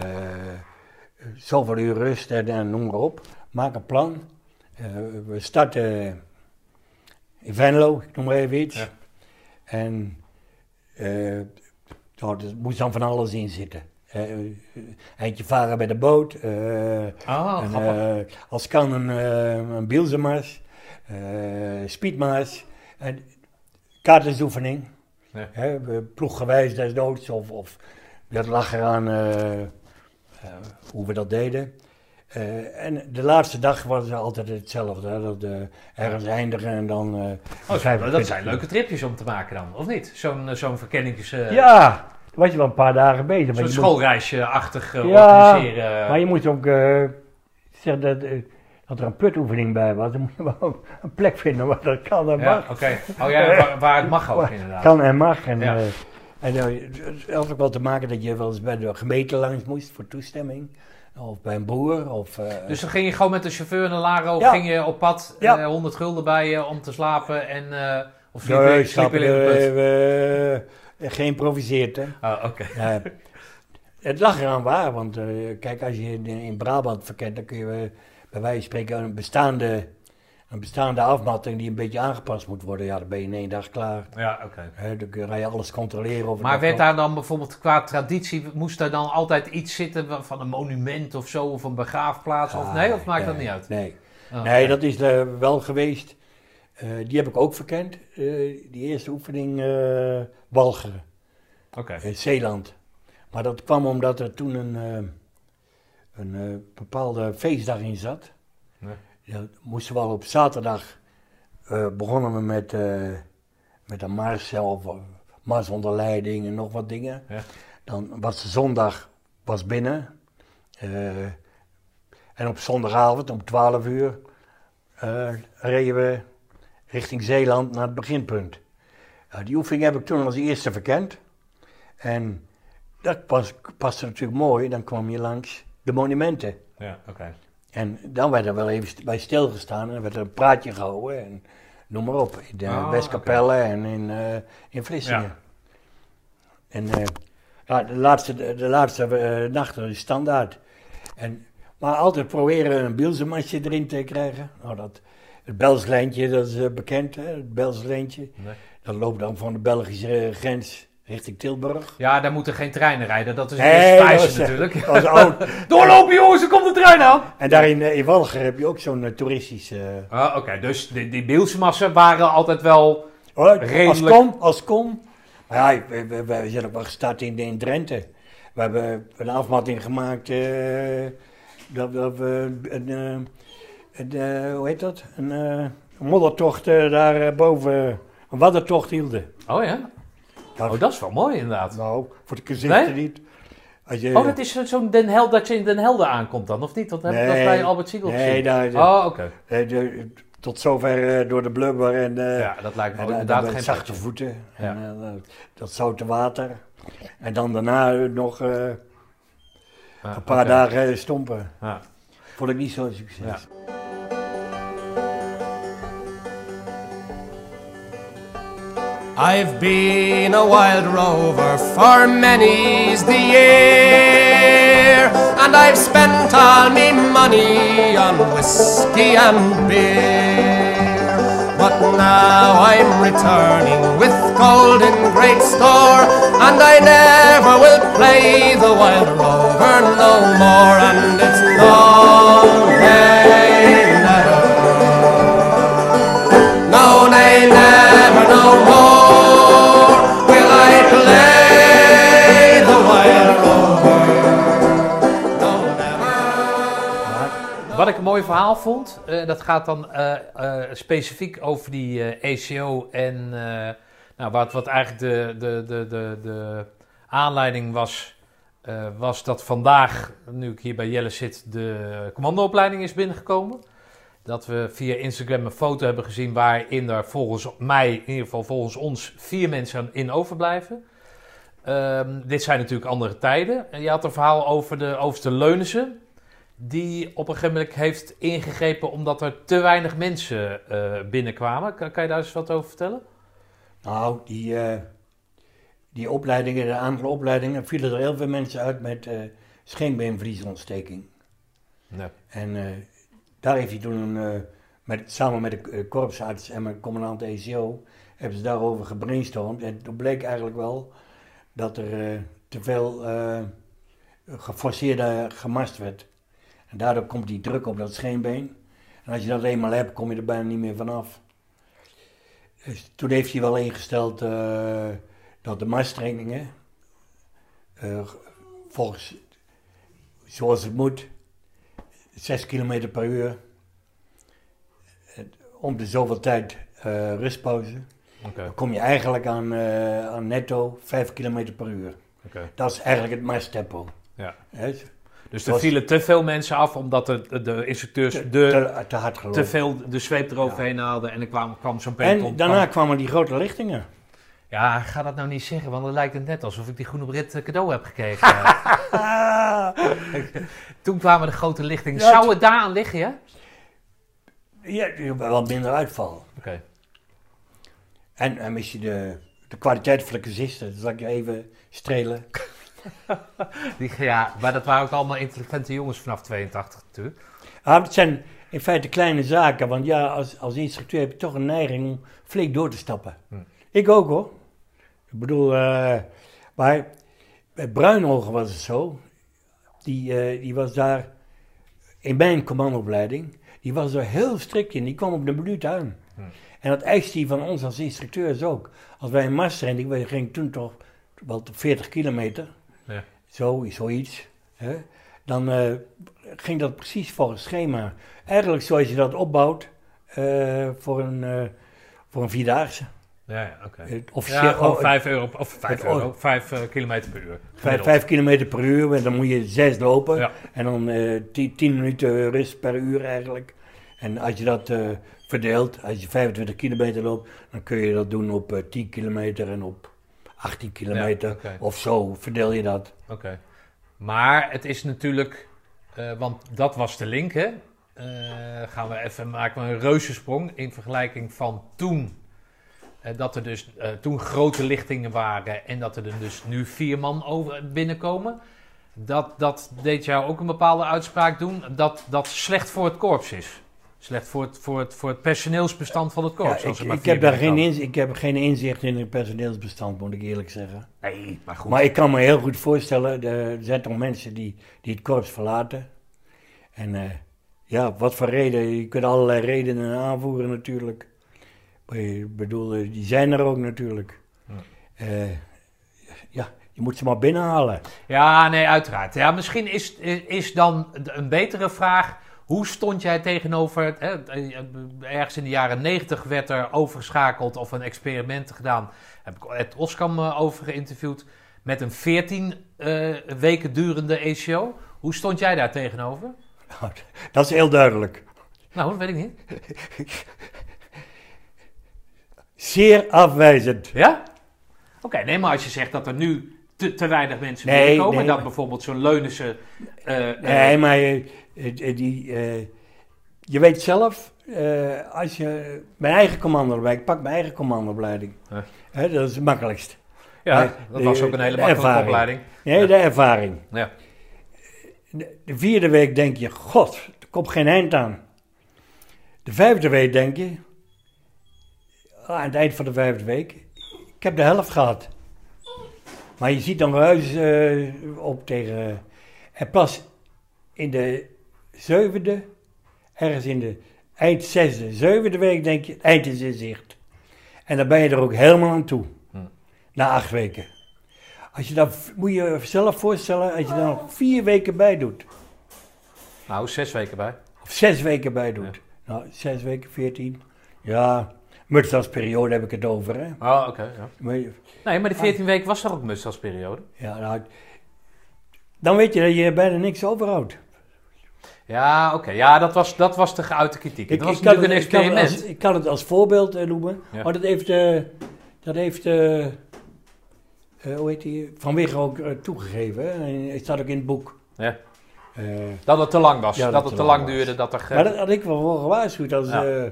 zoveel uur rust en, en noem maar op. Maak een plan. Eh, we starten in Venlo, ik noem maar even iets. Ja. En eh nou, er moest dan van alles in zitten. Eh, eindje varen bij de boot. eh, Ah, en, eh, als kan een, uh, een eh speedmaars, en kaartensoefening. Ja. Ploeggewijs desnoods of, of dat lag eraan eh, eh, hoe we dat deden. Eh, en de laatste dag was het altijd hetzelfde. Hè, dat eh, ergens eindigen en dan... eh, Oh, dat zijn leuke tripjes om te maken dan, of niet? Zo'n zo'n verkennings... Ja, dan was je wel een paar dagen bezig. maar Zo'n je moet- schoolreisje-achtig Ja, organiseren. Maar je moet ook zeggen dat, dat er een putoefening bij was. Dan moet je wel een plek vinden waar dat kan en ja, mag. oké. Oh ja, waar, waar het mag ook inderdaad. Kan en mag. En, Ja. en het had ook wel te maken dat je wel eens bij de gemeente langs moest voor toestemming. Of bij een boer. Of, eh, Dus dan ging je gewoon met de chauffeur naar Laro, Ja. ging je op pad, Ja. eh, 100 gulden bij je om te slapen en... eh of sliep nee, je, sliep in de put? geïmproviseerd hè. Oh, oké. Ja. het lag eraan waar, want kijk, als je in, in Brabant verkent, dan kun je bij wijze van spreken een bestaande, een bestaande afmatting die een beetje aangepast moet worden. Ja, dan ben je in één dag klaar. Ja, oké. Hè, dan kun je- ga je alles controleren. Of Maar werd daar dan bijvoorbeeld qua traditie, moest daar dan altijd iets zitten van een monument of zo, of een begraafplaats? of Ah, nee, of maakt dat nee, niet uit? Nee, Oh, nee dat is eh, wel geweest. Eh, die heb ik ook verkend. Eh, die eerste oefening eh Walcheren. Oké. in Zeeland. Maar dat kwam omdat er toen een, eh, een eh, bepaalde feestdag in zat. Ja. Ja, moesten we al op zaterdag eh, begonnen we met, eh, met een mars of eh, mars onder leiding en nog wat dingen. Ja. Dan was de zondag was binnen. En op zondagavond om 12 uur reden we richting Zeeland naar het beginpunt. Die oefening heb ik toen als eerste verkend. En dat pas, paste natuurlijk mooi. Dan kwam je langs de monumenten. Ja, oké. En dan werd er wel even bij stilgestaan. En dan werd er een praatje gehouden. En noem maar op. In de Ah, Westkapelle en in, eh in Vlissingen. Ja. En ja, de laatste, de, laatste eh, nacht is standaard. En, maar altijd proberen een bielzemasje erin te krijgen. Nou, dat, het Belslijntje, dat is bekend, hè? het Belslijntje. Nee. Dat loopt dan van de Belgische grens richting Tilburg. Ja, daar moeten geen treinen rijden. Dat is een Nee, natuurlijk. Dat is oud. Doorlopen jongens, er komt de trein aan! En daar in, eh, in Walger heb je ook zo'n eh, toeristische... Ah, oké, dus die, die Bielsemassen waren altijd wel... Oh, Als Redelijk. als kom. Maar ja, we, we, we zijn ook wel gestart in, in Drenthe. We hebben een afmatting gemaakt eh, dat, dat we een, een, hoe heet dat? Een, een moddertocht daar boven, een waddentocht hielden. Oh ja? Dat, Oh, dat is wel mooi inderdaad. Nou, voor de gezichten Nee? niet. Je, Oh, dat is zo- zo'n Den Helder, dat je in Den Helder aankomt dan, of niet? Dat heb ik dat bij Albert Siegel Nee, daar, Oh, oké. eh, tot zover eh, door de blubber en, eh, Ja, dat lijkt me en inderdaad geen zachte voeten. Ja. En, dat- zoute water. En dan daarna nog Ja, een paar dagen stompen. Ja. Vond ik niet zo'n succes. Ja. I've been a wild rover for many's the year, and I've spent all me money on whiskey and beer. But now I'm returning with gold in great store, and I never will play the wild rover no more, and it's verhaal vond, eh, dat gaat dan eh, eh, specifiek over die eh ACO en nou, wat, wat eigenlijk de, de, de, de, de aanleiding was, was dat vandaag, nu ik hier bij Jelle zit, de commandoopleiding is binnengekomen. Dat we via Instagram een foto hebben gezien waarin er volgens mij, in ieder geval volgens ons, vier mensen in overblijven. Ehm, dit zijn natuurlijk andere tijden. En je had een verhaal over de overste Leunissen die op een gegeven moment heeft ingegrepen omdat er te weinig mensen eh, binnenkwamen. Kan, kan je daar eens wat over vertellen? Nou, die, eh, die opleidingen, de aantal opleidingen, vielen er heel veel mensen uit met eh scheenbeenvliesontsteking. Nee. En eh, daar heeft hij toen, eh, met, samen met de eh, korpsarts en mijn commandant ECO, hebben ze daarover gebrainstormd. En toen bleek eigenlijk wel dat er eh, te veel eh, geforceerde gemast werd. En daardoor komt die druk op dat scheenbeen. En als je dat eenmaal hebt, kom je er bijna niet meer vanaf. Dus toen heeft hij wel ingesteld eh, dat de masttrainingen, eh, volgens zoals het moet, 6 km per uur, eh, om de zoveel tijd rustpauze, dan kom je eigenlijk aan, aan netto 5 km per uur. Dat is eigenlijk het masttempo. Ja. Dus er Was- vielen te veel mensen af omdat de, de, instructeurs Te, de, te, te hard te veel de zweep eroverheen haalden en er kwam, kwam zo'n. En daarna kwam- kwamen die grote lichtingen. Ja, ga dat nou niet zeggen, want dan lijkt het net alsof ik die groene Brit eh, cadeau heb gekregen. Toen kwamen de grote lichtingen. Ja, Zou het daar aan liggen, ja? Ja, wel minder uitval. Oké. En, en misschien de, de kwaliteit van de cursisten, dat zal ik je even strelen. Die- Ja, maar dat waren ook allemaal intelligente jongens vanaf 82 natuurlijk. Ah, het zijn in feite kleine zaken, want ja, als, als instructeur heb je toch een neiging om flink door te stappen. Hm. Ik ook hoor. Ik bedoel, eh, maar bij Bruinogen was het zo, die, eh, die was daar in mijn commandoopleiding, die was er heel strikt in, die kwam op de minuut aan. Hm. En dat eist hij van ons als instructeurs ook. Als wij een marstraining, wij gingen toen toch wel tot 40 kilometer, Ja. zo, zoiets, hè? dan eh, ging dat precies volgens schema. Eigenlijk zoals je dat opbouwt eh, voor, een, eh, voor een vierdaagse. Ja, ja oké. Officieel- oh, 5 euro, of 5 het- euro, 5 kilometer per uur. Vijf, gemiddeld. vijf kilometer per uur, en dan moet je zes lopen. Ja. En dan eh, tien, tien minuten rust per uur eigenlijk. En als je dat verdeelt, als je 25 kilometer loopt, dan kun je dat doen op eh 10 kilometer en op 18 kilometer. Of zo, verdeel je dat. Oké. Maar het is natuurlijk, eh, want dat was de link, hè? Eh, gaan we even maken we een reuzensprong in vergelijking van toen. eh, dat er dus toen grote lichtingen waren en dat er dus nu vier man over binnenkomen. Dat, dat deed jou ook een bepaalde uitspraak doen dat dat slecht voor het korps is. Slecht voor het, voor het, voor het personeelsbestand van het korps. Ja, ik, maar ik, heb daar geen inzicht, ik heb geen inzicht in het personeelsbestand, moet ik eerlijk zeggen. Nee, maar goed. Maar ik kan me heel goed voorstellen, er zijn toch mensen die, die het korps verlaten. En eh, ja, wat voor reden? Je kunt allerlei redenen aanvoeren natuurlijk. Maar ik bedoel, eh, die zijn er ook natuurlijk. Ja. Eh, ja, Je moet ze maar binnenhalen. Ja, nee, uiteraard. Ja, misschien is, is, is dan een betere vraag. Hoe stond jij tegenover. Hè, ergens in de jaren 90 werd er overgeschakeld of een experiment gedaan. Heb ik het Oskam eh, over geïnterviewd. Met een 14 eh, weken durende ACO. Hoe stond jij daar tegenover? Dat is heel duidelijk. Nou, dat weet ik niet. Zeer afwijzend. Ja? Oké, nee, maar als je zegt dat er nu te, te weinig mensen Nee, binnenkomen. nee, dat maar- bijvoorbeeld zo'n Leunissen. eh, eh, Nee, maar eh, eh, die, eh, je weet zelf, eh, als je mijn eigen commandoopleiding, ik pak mijn eigen commandoopleiding. Ja. Hè, dat is het makkelijkst. ja, maar dat de- was ook een hele makkelijke ervaring. opleiding. Nee, de ervaring. Ja. De, de vierde week denk je, god, er komt geen eind aan. De vijfde week denk je, ah, aan het eind van de vijfde week, ik heb de helft gehad. Maar je ziet dan huis eh, op tegen... en pas in de zevende, ergens in de eind zesde, zevende week denk je, het eind is in zicht. En dan ben je er ook helemaal aan toe. Na acht weken. Als je dat, moet je zelf voorstellen, als je daar nog vier weken bij doet. Nou, zes weken bij. Of zes weken bij doet. Nou, zes weken, veertien. Ja, mutsdagsperiode heb ik het over, hè. Oh, oké. ja. Maar Nee, maar die 14 weken was toch ook mustasperiode? Ja, nou, dan weet je dat je bijna niks overhoudt. Ja, oké. Ja, dat was, dat was de geuite kritiek. dat was natuurlijk een ik kan het experiment. als, ik kan het als voorbeeld eh, noemen, Ja. maar dat heeft, eh, dat heeft eh, hoe heet die, Van Wigge ook toegegeven. En Het staat ook in het boek. Ja. Dat het te lang was. Ja, dat, het te lang duurde. Dat er Maar dat had ik wel voor gewaarschuwd als, Ja.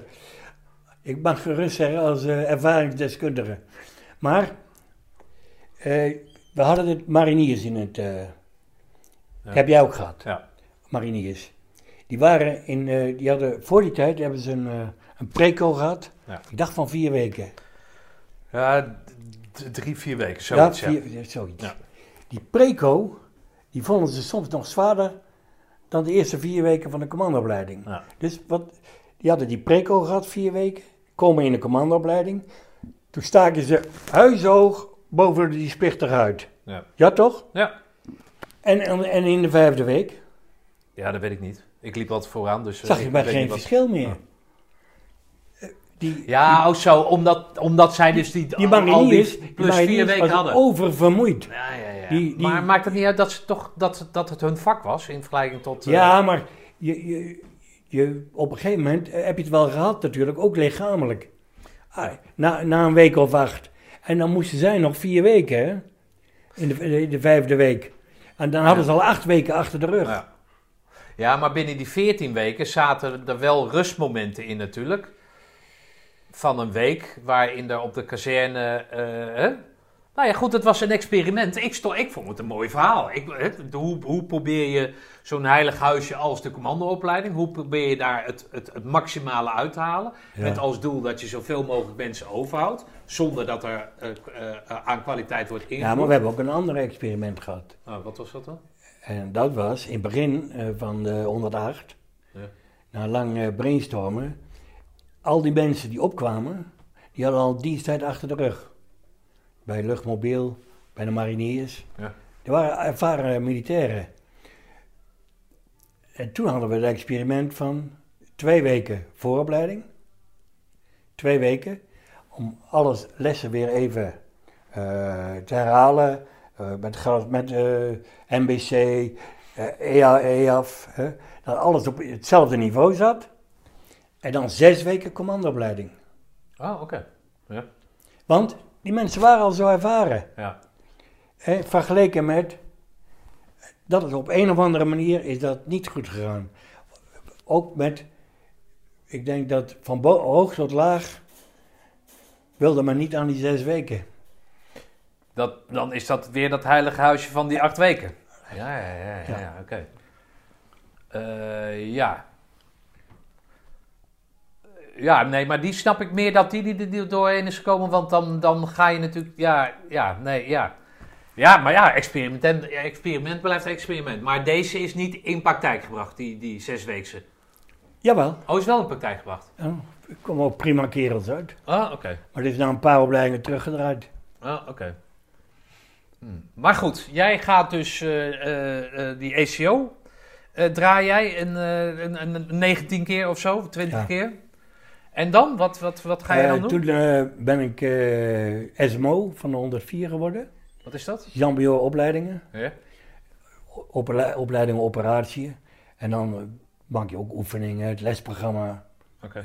ik mag gerust zeggen, als ervaringsdeskundige. Maar we hadden het mariniers in het, heb jij ook gehad, Ja. mariniers. Die waren in, eh, die hadden, voor die tijd hebben ze een, eh, een preco gehad, Ja. ik dacht van vier weken. Ja, drie, vier weken. Zoiets, ja. ja, vier, zoiets. Ja. Die preco, die vonden ze soms nog zwaarder dan de eerste vier weken van de commandoopleiding. Ja. Dus wat, die hadden die preco gehad, vier weken, komen in de commandoopleiding. Toen staken ze huishoog boven die spichtig uit. Ja. Ja, toch? Ja. En, en, en in de vijfde week ja, dat weet ik niet. Ik liep altijd vooraan, dus... zag je maar geen wat- verschil meer. Eh, Die, Ja, oh zo. Omdat, omdat zij dus die, die al- die die plus vier weken hadden. oververmoeid. Ja, ja, ja. Die- die- Maar maakt het niet uit dat, ze toch, dat, dat het hun vak was in vergelijking tot... eh, Ja, maar je, je, je, op een gegeven moment eh, heb je het wel gehad natuurlijk, ook lichamelijk. Ah, na, na een week of acht. En dan moesten zij nog vier weken, hè? In de, de, de vijfde week. En dan hadden ze al acht weken achter de rug. Ja. Ja, maar binnen die 14 weken zaten er wel rustmomenten in natuurlijk. Van een week, waarin er op de kazerne... eh? Nou ja, goed, het was een experiment. Ik, sto, ik vond het een mooi verhaal. Ik, hoe, hoe probeer je zo'n heilig huisje als de commandoopleiding... hoe probeer je daar het, het, het maximale uit te halen... Ja. met als doel dat je zoveel mogelijk mensen overhoudt... zonder dat er eh, eh, aan kwaliteit wordt ingevoerd. Ja, maar we hebben ook een ander experiment gehad. Oh, wat was dat dan? En dat was in het begin eh, van de 108, Ja. na lang brainstormen, al die mensen die opkwamen, die hadden al diensttijd achter de rug. Bij luchtmobiel, bij de mariniers. Ja. Die waren ervaren militairen. En toen hadden we het experiment van twee weken vooropleiding. Twee weken. Om alles lessen weer even eh, te herhalen. Eh, met gas- met eh, MBC, eh, EA, EAF. hè, dat alles op hetzelfde niveau zat. En dan zes weken commandoopleiding. Oh, oké. Ja. Want die mensen waren al zo ervaren. Ja. Vergeleken met dat het op een of andere manier is dat niet goed gegaan. Ook met, ik denk dat van hoog tot laag wilde men niet aan die zes weken. Dat, dan is dat weer dat heilige huisje van die acht weken. Ja, ja, ja, ja, ja, oké. Eh, ja. Ja, nee, maar die snap ik meer dat die, die, die, die er doorheen is gekomen, want dan, dan ga je natuurlijk, ja, ja, nee, ja. Ja, maar ja, experiment, experiment blijft experiment. Maar deze is niet in praktijk gebracht, die, die zesweekse. Jawel, Oh, is wel in praktijk gebracht. ja, er komen ook prima kerels uit. Ah, oké. Maar het is na een paar opleidingen teruggedraaid. Ah, oké. Maar goed, jij gaat dus eh, eh, eh, die ACO. eh, draai jij een, een, een, een 19 keer of zo, 20 Ja. keer. En dan? Wat, wat, wat ga je dan doen? Toen ben ik SMO van de 104 geworden. Wat is dat? Jambio opleidingen. Ja. Opleidingen operatie. En dan maak je ook oefeningen, het lesprogramma Oké.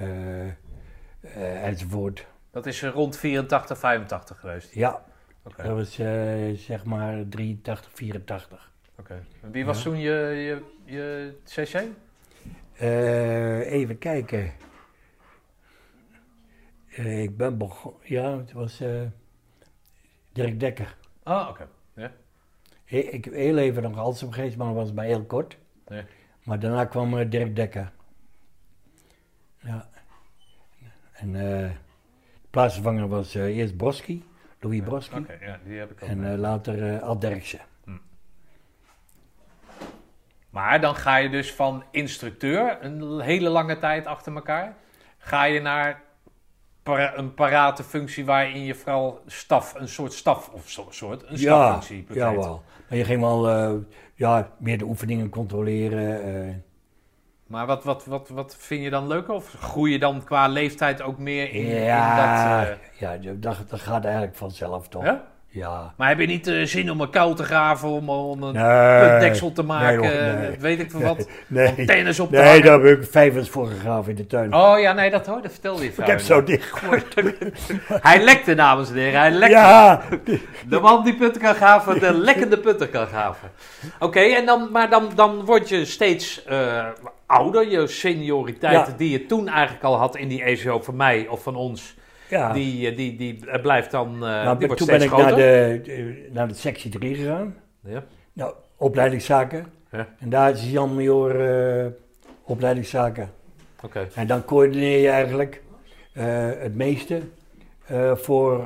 eh, enzovoort. Dat is rond 84, 85 geweest. Ja, Oké. dat was eh, zeg maar 83, 84. oké. Wie was Ja. toen je, je, je CC? Eh, even kijken. Eh, ik ben begonnen, ja, het was Dirk Dekker. Ah, oké. Ja. He- Ik heb heel even nog Halsem geweest, maar dat was maar heel kort. Maar daarna kwam Dirk Dekker. Ja. En eh plaatsvervanger was eerst Broski, Louis Broski. Oké, ja, die heb ik ook. En eh, later eh Ad Derksen. Maar dan ga je dus van instructeur, een hele lange tijd achter elkaar, ga je naar para- een parate functie waarin je vooral staf, een soort staf of zo, soort, een Ja, staffunctie bekleedt. jawel. Maar je ging wel eh, ja, meer de oefeningen controleren. Eh. Maar wat, wat, wat, wat vind je dan leuker? Of groei je dan qua leeftijd ook meer in, ja, in dat... eh, ja, dat, dat gaat eigenlijk vanzelf toch? ja? Ja. Maar heb je niet eh, zin om een kuil te graven, om, om een Nee. puntdeksel te maken, Nee, nee. weet ik veel wat, Nee, tennis op te nee hangen? daar heb ik vijvers voor gegraven in de tuin. Oh ja, nee, dat hoor, dat vertelde je ik heb zo dicht. Hij lekte, dames en heren, hij lekte. Ja, De man die punten kan gaven, de lekkende punten kan gaven. Oké, en dan, maar dan, dan word je steeds eh, ouder. Je senioriteit, Ja. die je toen eigenlijk al had in die ECO van mij of van ons, ja. die, eh, die, die eh, blijft dan eh, nou, die wordt toen ben ik naar groter. de, de- naar de sectie 3 gegaan. Ja. Nou, opleidingszaken. Ja. En daar is Jan Major opleidingszaken. Oké, En dan coördineer je eigenlijk het meeste voor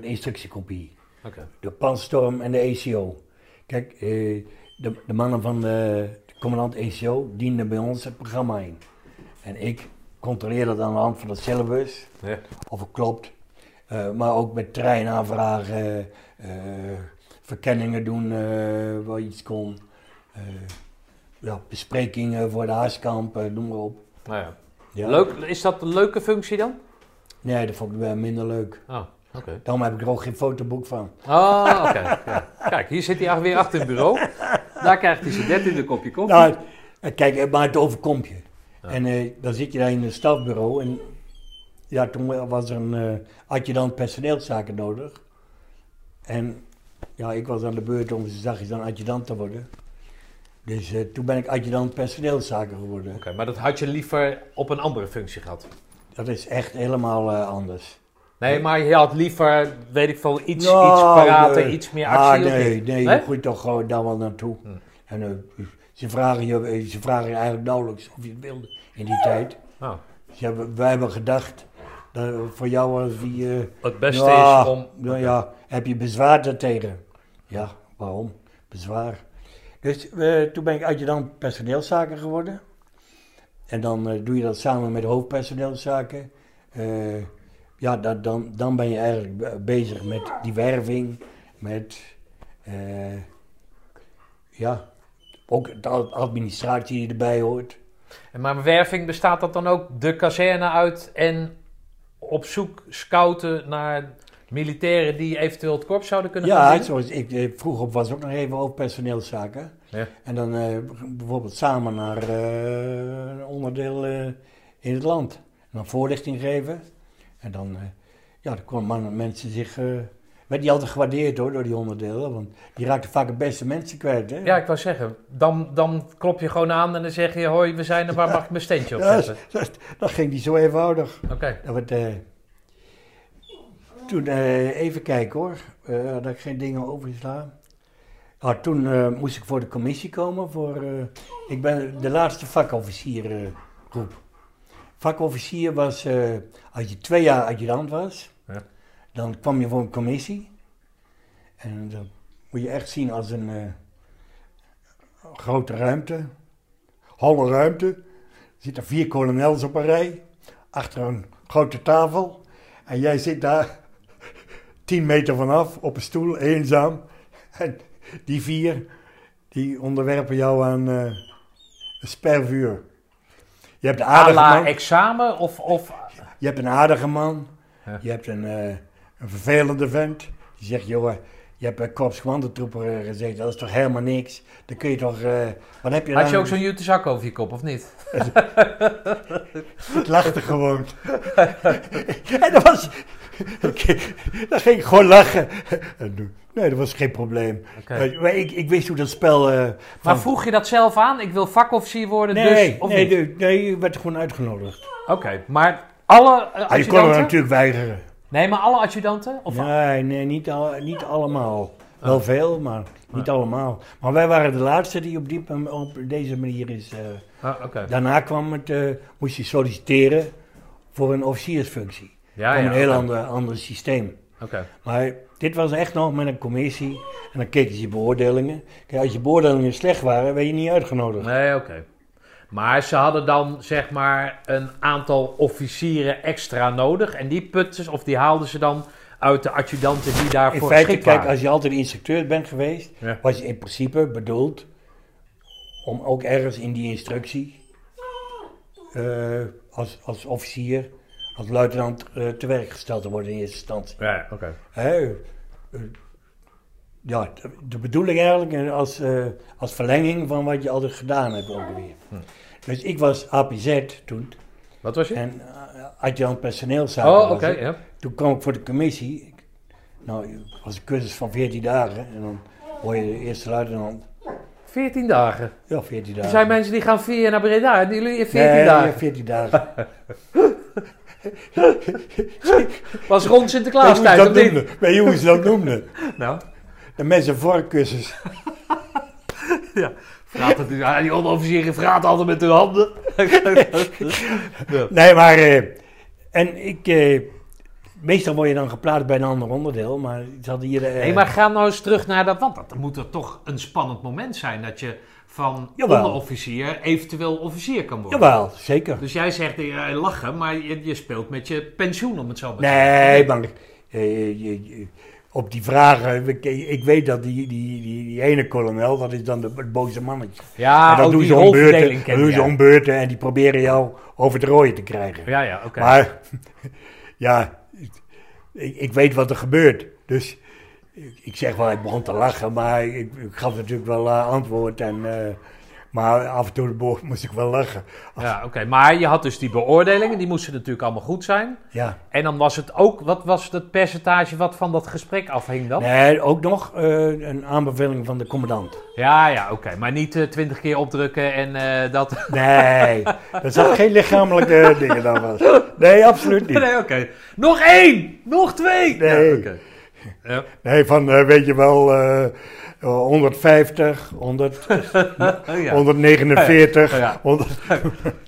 de instructiekopie. oké. De Panstorm en de ECO. Kijk, de, de mannen van de commandant ECO dienden bij ons het programma in. En ik controleer dat aan de hand van de syllabus, Ja. of het klopt. Eh, maar ook met treinaanvragen, eh, verkenningen doen eh, waar iets kon. Ja, besprekingen voor de haaskamp, noem maar op. Nou ja. Ja. Leuk, is dat een leuke functie dan? Nee, dat vond ik wel minder leuk. Oh, oké. Daarom heb ik er ook geen fotoboek van. Oh, oké. ja. Kijk, hier zit hij weer achter het bureau. Daar krijgt hij zijn dertiende kopje koffie. Nou, eh, kijk, eh, maar het overkomt je. Ja. En eh, dan zit je daar in een stafbureau en ja, toen was er een eh adjudant personeelszaken nodig. En ja, ik was aan de beurt om zachtjes dan adjudant te worden. Dus toen ben ik adjudant personeelszaken geworden. Oké, maar dat had je liever op een andere functie gehad? Dat is echt helemaal anders. Nee, maar je had liever, weet ik veel, iets, Nou, iets parater, nee. iets meer Ah, actie. of nee, nee, Nee? je groeit toch gewoon daar wel naartoe. Hm. En eh, ze, vragen je, eh, ze vragen je eigenlijk nauwelijks of je het wilde in die tijd. Oh, Ze hebben, wij hebben gedacht, dat voor jou was die... eh, het beste is om... nou ja, heb je bezwaar daartegen? Ja, waarom? Bezwaar. Dus toen ben ik adjudant personeelszaken geworden. En dan doe je dat samen met hoofdpersoneelszaken. Ja, dat, dan, dan ben je eigenlijk be- bezig met die werving, met... eh, ja, ook de ad- administratie die erbij hoort. En Maar werving bestaat dat dan ook de kazerne uit en op zoek scouten naar militairen die eventueel het korps zouden kunnen gaan Ja, zoals ik eh, vroeger was ook nog even hoofdpersoneelszaken. Ja. En dan eh, bijvoorbeeld samen naar eh, een onderdeel in het land. En dan voorlichting geven. En dan, eh, ja, dan konden mensen zich... eh werd niet altijd gewaardeerd hoor, door die onderdelen. Want die raakten vaak de beste mensen kwijt. Hè? Ja, ik wou zeggen, dan, dan klop je gewoon aan en dan zeg je, hoi, we zijn er, waar mag ik mijn steentje op Ja, zetten? dat, dat ging niet zo eenvoudig. Oké, Dat werd, eh, toen, even kijken hoor, eh dat ik geen dingen overslaan. Ah, toen moest ik voor de commissie komen. Voor, ik ben de laatste vakofficiergroep. Vakofficier was, eh, als je twee jaar adjudant was, Ja. dan kwam je voor een commissie. En dat moet je echt zien als een eh, grote ruimte, holle ruimte. Er zitten vier kolonels op een rij, achter een grote tafel. En jij zit daar tien meter vanaf op een stoel, eenzaam. En die vier, die onderwerpen jou aan eh, een spervuur. Je hebt een aardige man. examen of, of... Je hebt een aardige man. Ja. Je hebt een, eh, een vervelende vent. Die zegt, jongen, je hebt bij Korps Commandotroepen eh, gezeten. Dat is toch helemaal niks? Dan kun je toch... eh, wat heb je Had je dan? ook zo'n jute zak over je kop, of niet? Ik lachte gewoon. en dat was... Dan ging ik gewoon lachen. Nee, dat was geen probleem. Oké. Eh, maar ik, ik wist hoe dat spel... eh, Maar vroeg je dat zelf aan? Ik wil vakofficier worden, Nee, dus... Of nee, nee, nee, je werd gewoon uitgenodigd. Oké, maar alle Ah, je kon hem natuurlijk weigeren. Nee, maar alle adjudanten? Of Nee, nee niet, al, niet allemaal. Wel veel, maar niet allemaal. Maar wij waren de laatste die op, die, op deze manier is. Ah, oké. daarna kwam het, eh, moest je solliciteren voor een officiersfunctie. Ja, een heel ander, ander systeem. Oké. Maar dit was echt nog met een commissie. En dan keken ze je beoordelingen. Kijk, als je beoordelingen slecht waren, werd je niet uitgenodigd. Nee, oké. Maar ze hadden dan zeg maar een aantal officieren extra nodig. En die putten, of die haalden ze dan uit de adjudanten die In daarvoor feite, geschikt kijk, als je altijd instructeur bent geweest, Ja. was je in principe bedoeld om ook ergens in die instructie eh, als, als officier, als luitenant eh, te werk gesteld te worden in eerste instantie. Ja, oké. Eh, ja, de, de bedoeling eigenlijk eh, als, als verlenging van wat je altijd gedaan hebt ongeveer. Hm. Dus ik was APZ toen Wat was je? en uh, adjunct personeelszaken. oh, oké, ja. Toen kwam ik voor de commissie. Ik- nou, het was een cursus van 14 dagen. En dan word je de eerste luitenant. 14 dagen. Ja, 14 dagen. Er zijn mensen die gaan jaar naar Breda en jullie in 14 nee, dagen. Ja, 14 dagen. Was rond ze of dat je hoe ze dat noemden? Nou, De mensen voor cursus. vraat het, ja, die onderofficieren vragen altijd met hun handen. Nee, maar... eh, en ik... eh, meestal word je dan geplaatst bij een ander onderdeel. Maar ze hadden hier... eh, Nee, maar ga nou eens terug naar dat, want dat moet er toch een spannend moment zijn dat je van Jawel. onderofficier eventueel officier kan worden. Jawel, zeker. Dus jij zegt eh, lachen, maar je, je speelt met je pensioen om het zo maar te Nee, zeggen. maar eh, op die vragen, ik, ik weet dat die, die, die, die ene kolonel, dat is dan de, het boze mannetje. Ja, en dat ook doen die ze om beurten, dat doen ze om beurten en die proberen jou over het rooien te krijgen. Ja, ja, oké. Maar ja, ik, ik weet wat er gebeurt. Dus ik, ik zeg wel, ik begon te lachen, maar ik, ik gaf natuurlijk wel eh, antwoord. En, eh, maar af en toe moest ik wel lachen. Ja, oké. Maar je had dus die beoordelingen, die moesten natuurlijk allemaal goed zijn. Ja. En dan was het ook, wat was het percentage wat van dat gesprek afhing dan? Nee, ook nog eh, een aanbeveling van de commandant. Ja, ja, oké. Maar niet twintig keer opdrukken en dat... Nee, er zat geen lichamelijke dingen dan was. Nee, absoluut niet. nee, oké. Nog één! Nog twee! Nee. Ja, oké. Ja. Nee, van eh, weet je wel, eh, 150, 100, Ja. 149, Ja. 100.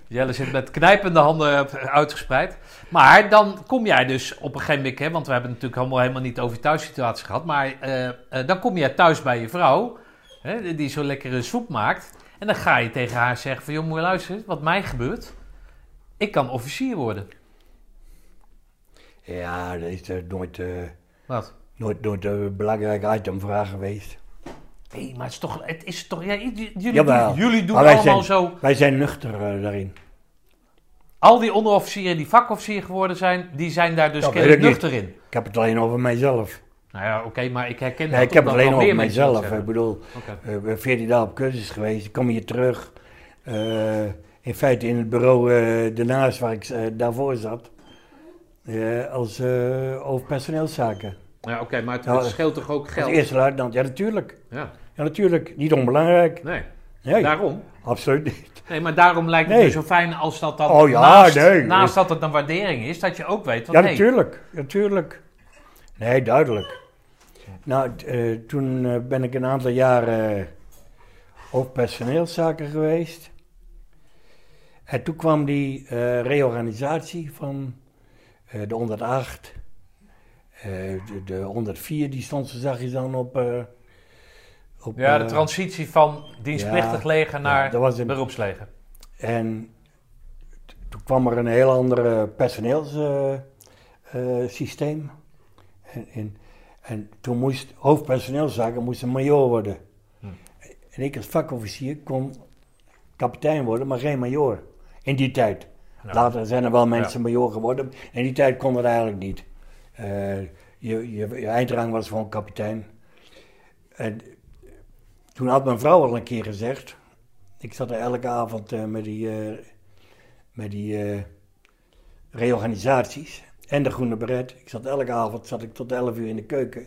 Jelle zit met knijpende handen uitgespreid. Maar dan kom jij dus op een gegeven moment, hè, want we hebben het natuurlijk helemaal, helemaal niet over je thuissituatie gehad. Maar eh, eh, dan kom jij thuis bij je vrouw, hè, die zo lekkere soep maakt. En dan ga je tegen haar zeggen van, joh, moet je luisteren, wat mij gebeurt. Ik kan officier worden. Ja, dat is nooit, eh, Wat? Nooit, nooit een belangrijk item voor haar geweest. Nee, maar het is toch, het is toch ja, jullie, Jawel. jullie doen allemaal zijn- zo. Wij zijn nuchter eh, daarin. Al die onderofficieren die vakofficier geworden zijn, die zijn daar dus niet. nuchter in. Ik heb het alleen over mijzelf. Nou ja, oké, maar ik herken Nee, dat ik heb het alleen over mijzelf. Ik bedoel, ik ben 14 dagen op cursus geweest. Ik kom hier terug. eh, in feite in het bureau eh daarnaast waar ik daarvoor zat. als over personeelszaken. Ja, oké, maar het, scheelt toch ook Als geld? eerste luitenant, ja natuurlijk. Ja, Ja natuurlijk, niet onbelangrijk. nee. Nee, Daarom. absoluut niet. Nee, maar daarom lijkt het Nee. me zo fijn als dat dan Oh ja, naast, nee. naast dat het een waardering is, dat je ook weet wat Ja, nee. natuurlijk. Natuurlijk. Nee, duidelijk. Nou, eh, toen eh, ben ik een aantal jaren uh, over personeelszaken geweest. En toen kwam die reorganisatie van de 108. Eh, de, de 104, die stond zo zachtjes dan op... eh, op Ja, de eh, transitie van dienstplichtig ja, leger naar een- beroepsleger. En toen kwam er een heel ander personeelssysteem. en, en, En toen moest hoofdpersoneelszaken moest een major worden. En ik als vakofficier kon kapitein worden, maar geen major. In die tijd. Later zijn er wel mensen major geworden. In die tijd kon dat eigenlijk niet. Eh, je, je, je eindrang was gewoon kapitein. En toen had mijn vrouw al een keer gezegd. Ik zat er elke avond eh, met die, eh, met die reorganisaties. En de groene beret. Ik zat elke avond zat ik tot 11 uur in de keuken.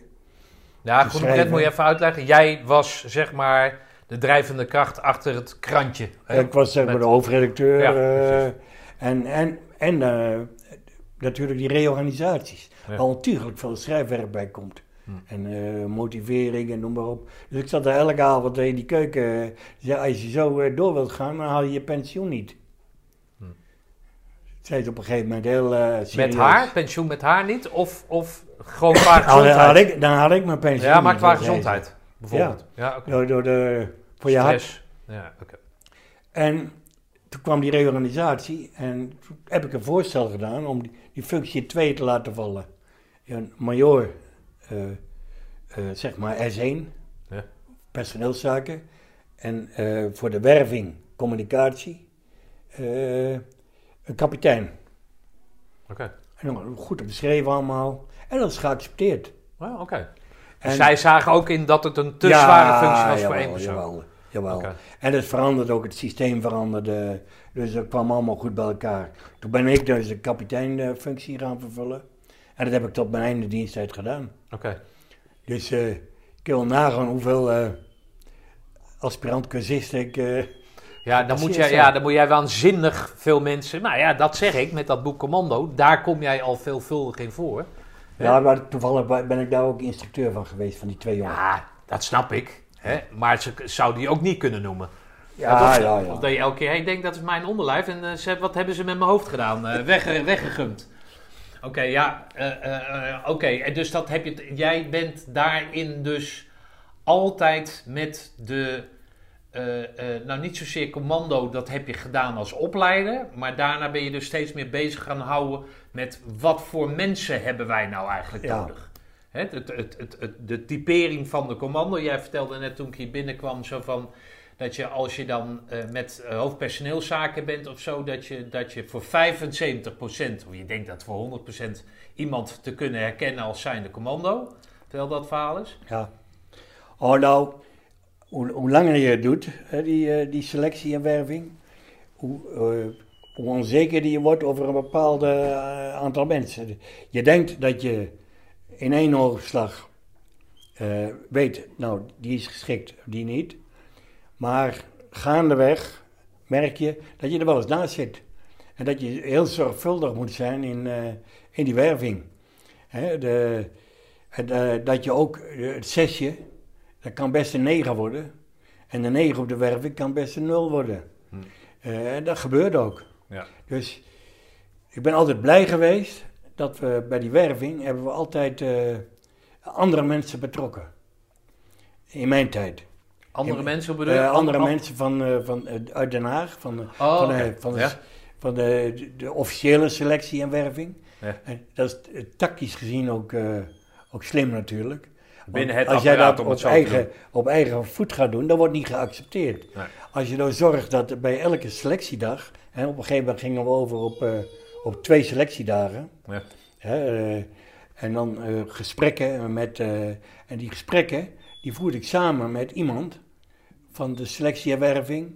Ja, schrijven. net moet je even uitleggen. Jij was zeg maar de drijvende kracht achter het krantje. hè? Ik was zeg maar de hoofdredacteur. Ja, en en, en natuurlijk die reorganisaties. Ja. Waar natuurlijk veel schrijfwerk bij komt. Hm. En eh, motivering en noem maar op. Dus ik zat er elke avond in die keuken. eh, zei, als je zo eh, door wilt gaan, dan haal je je pensioen niet. Hm. Zei ze op een gegeven moment heel serieus. Met haar? Pensioen met haar niet? Of, of gewoon qua had, gezondheid? ik, dan had ik mijn pensioen ja, maar qua zei gezondheid bijvoorbeeld. Ja. Door, door de, voor je hart. Ja, oké. En toen kwam die reorganisatie en toen heb ik een voorstel gedaan om die, die functie in twee te laten vallen. Een major, eh, eh, zeg maar S1, Ja. personeelszaken. En eh, voor de werving, communicatie, een kapitein. Oké. En dan goed beschreven allemaal. En dat is geaccepteerd. Oké. En- Dus zij zagen ook in dat het een te Ja, zware functie was voor jawel, één persoon. Jawel, jawel. Oké. En het veranderde ook, het systeem veranderde. Dus dat kwam allemaal goed bij elkaar. Toen ben ik dus de kapiteinfunctie gaan vervullen. En dat heb ik tot mijn einde diensttijd gedaan. Oké. Dus eh, ik wil nagaan hoeveel eh aspirant-cursisten ik... eh, Ja, dan moet, jij, ja, dan moet jij waanzinnig veel mensen... Nou ja, dat zeg ik met dat boek Commando. Daar kom jij al veelvuldig in voor. ja, maar toevallig ben ik daar ook instructeur van geweest, van die twee jongens. Ja, dat snap ik. Hè? Maar ze zou die ook niet kunnen noemen. Ja, Of- ja, ja. Of dat je elke keer, hey, ik denk dat is mijn onderlijf. En eh, ze, wat hebben ze met mijn hoofd gedaan? Eh weg, weggegumd. Oké, ja. eh, eh, eh, Oké, dus dat heb je... Jij bent daarin dus altijd met de... eh, eh, nou, niet zozeer commando, dat heb je gedaan als opleider. Maar daarna ben je dus steeds meer bezig gaan houden met wat voor mensen hebben wij nou eigenlijk Ja. nodig. Het, het, het, de typering van de commando. Jij vertelde net toen ik hier binnenkwam zo van... Dat je als je dan eh, met eh, hoofdpersoneelszaken bent of zo... Dat je, dat je voor 75%, of je denkt dat voor 100% iemand te kunnen herkennen als zijnde commando. Terwijl dat verhaal is. Ja. Oh, nou, hoe, langer je het doet, hè, die, eh, die selectie en werving, hoe, hoe onzekerder je wordt over een bepaald aantal mensen. Je denkt dat je in één oogslag eh, weet, nou, die is geschikt, die niet. Maar gaandeweg merk je dat je er wel eens naast zit. En dat je heel zorgvuldig moet zijn in, eh, in die werving. Hè, de, eh, dat je ook het zesje, dat kan best een 9 worden. En de 9 op de werving kan best een 0 worden. En dat gebeurt ook. Ja. Dus ik ben altijd blij geweest dat we bij die werving hebben we altijd eh, andere mensen betrokken. In mijn tijd. Andere mensen bedoel? Eh, andere An- mensen van, eh, van, uit Den Haag, van, Oh, van, van, de, Ja. van de, de, officiële selectie en werving. Ja. En dat is tactisch gezien ook, ook slim natuurlijk. Binnen het als jij dat om op eigen, op eigen voet gaat doen, dan wordt niet geaccepteerd. Nee. Als je nou zorgt dat bij elke selectiedag, en op een gegeven moment gingen we over op, op twee selectiedagen, Ja. hè, eh, en dan eh, gesprekken met, eh, en die gesprekken, die voerde ik samen met iemand van de selectie en werving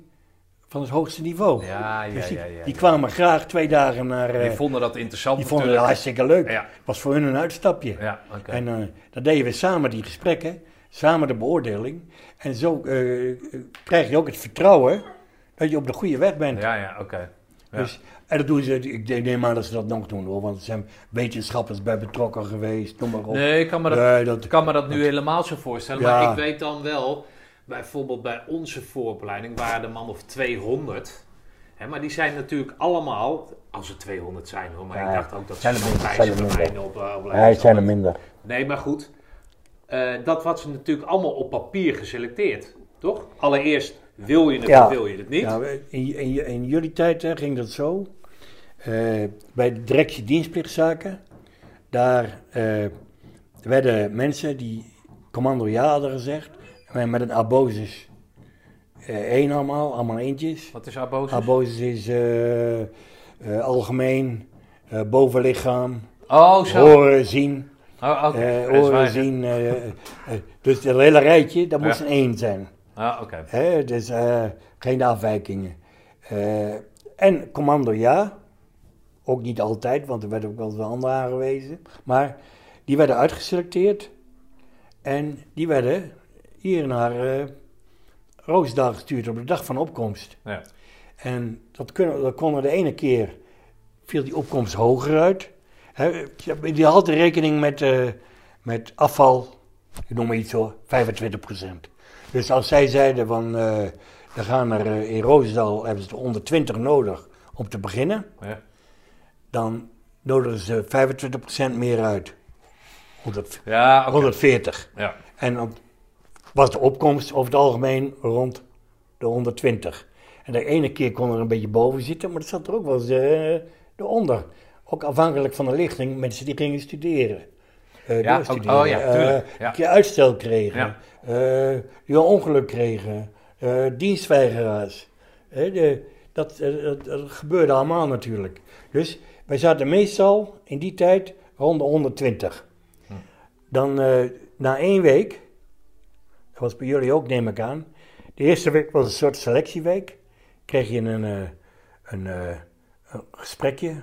van het hoogste niveau. Ja, ja, Dus die, ja, ja, die kwamen graag twee dagen naar. Die vonden dat interessant die vonden het natuurlijk. hartstikke leuk. Ja. was voor hun een uitstapje. Ja, oké. En dan deden we samen die gesprekken, samen de beoordeling. En zo krijg je ook het vertrouwen dat je op de goede weg bent. Ja, ja, oké. Dus, en dat doen ze, ik neem aan dat ze dat nog doen hoor, want er zijn wetenschappers bij betrokken geweest, noem maar op. Nee, ik kan me dat, Nee, dat- ik kan me dat nu helemaal zo voorstellen. Ja. Maar ik weet dan wel, bijvoorbeeld bij onze vooropleiding waren er man of 200. Hè, maar die zijn natuurlijk allemaal, als er 200 zijn hoor, maar Ja, ik dacht ook dat zijn er ze minder, zijn er minder. op, uh, Ja, het zijn er minder. Nee, maar goed. Eh, dat was natuurlijk allemaal op papier geselecteerd, toch? Allereerst wil je het Ja. of wil je het niet. Ja, in, in, in jullie tijd hè, ging dat zo. Eh, bij de directie dienstplichtzaken, daar, eh, er werden mensen die commando ja hadden gezegd, met een abosis. eh één allemaal, allemaal eentjes. Wat is Abosis? Abosis is eh, eh, algemeen, eh, bovenlichaam, oh, zo. horen, zien. Oh, eh, horen, waar. zien. eh, eh, dus het hele rijtje, dat moest Ja. een één zijn. Ah, oké. Hè, dus eh, geen afwijkingen. Eh, en commando ja. Ook niet altijd, want er werden ook wel eens anderen aangewezen. Maar die werden uitgeselecteerd. En die werden hier naar eh Roosdaal gestuurd op de dag van opkomst. Ja. En dat, kunnen, dat konden de ene keer, viel die opkomst hoger uit. Hè, die had rekening met, eh, met afval, ik noem maar iets zo, 25%. Dus als zij zeiden van, er gaan er in Roosendaal, hebben ze er onder 20 nodig om te beginnen, Ja. Dan nodigen ze 25% meer uit. 100, Ja, oké. 140. Ja. En dan was de opkomst over het algemeen rond de 120. En de ene keer kon er een beetje boven zitten, maar dat zat er ook wel eens eh, eronder. Ook afhankelijk van de lichting, mensen die gingen studeren. Eh, Ja, ook- oh ja, eh, ja. uitstel kregen, Ja. die een ongeluk kregen, dienstweigeraars. De, dat, dat, dat gebeurde allemaal natuurlijk. Dus wij zaten meestal in die tijd rond de 120. Hm. Dan eh, na één week, dat was bij jullie ook neem ik aan, de eerste week was een soort selectieweek. Kreeg je een, eh, een, eh, een gesprekje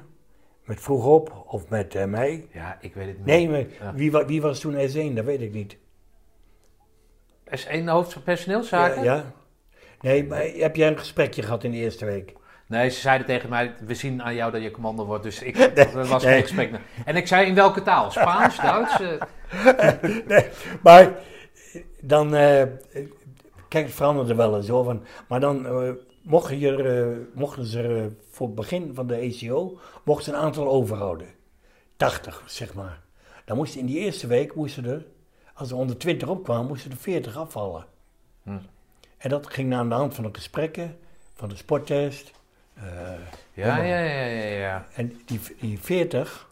met vroeg op of met mij. Ja, ik weet het niet. Nee, maar Ja. wie, wie was toen S1? Dat weet ik niet. S1 hoofd van personeelszaken? Ja, ja. Nee, maar heb jij een gesprekje gehad in de eerste week? Nee, ze zeiden tegen mij, we zien aan jou dat je commando wordt, dus ik, was nee. geen gesprek. En ik zei, in welke taal? Spaans, Duits? eh? nee, maar dan, eh, kijk, het veranderde wel eens hoor. Van, maar dan eh, mochten, je, er, eh, mochten ze er, eh, voor het begin van de ECO, mochten een aantal overhouden. 80, zeg maar. Dan moesten in die eerste week, moesten er, als er onder 20 opkwamen, moesten er 40 afvallen. Hm. En dat ging aan de hand van de gesprekken, van de sporttest. Eh, Ja, ja, ja, ja, ja. en die, die 40,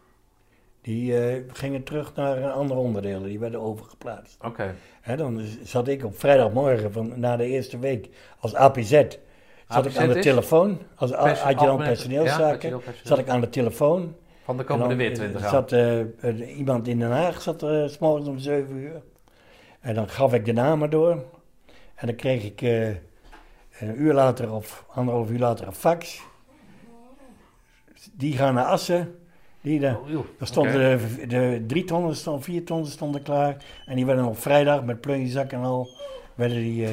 die eh, gingen terug naar andere onderdelen, die werden overgeplaatst. Oké. Dan zat ik op vrijdagmorgen van, na de eerste week als APZ. Zat ik aan de telefoon, als algemeen- ja, personeelszaken, zat ik aan de telefoon. Van de En komende dan, weer eh, 20 jaar. zat eh, eh, iemand in Den Haag, zat er eh, s morgens om 7 uur. En dan gaf ik de namen door. En dan kreeg ik eh, een uur later of anderhalf uur later een fax. Die gaan naar Assen. Die de, Oh, stonden de, de drie tonnen, stonden, vier tonnen stonden klaar. En die werden op vrijdag met plunjezak en al werden die, eh,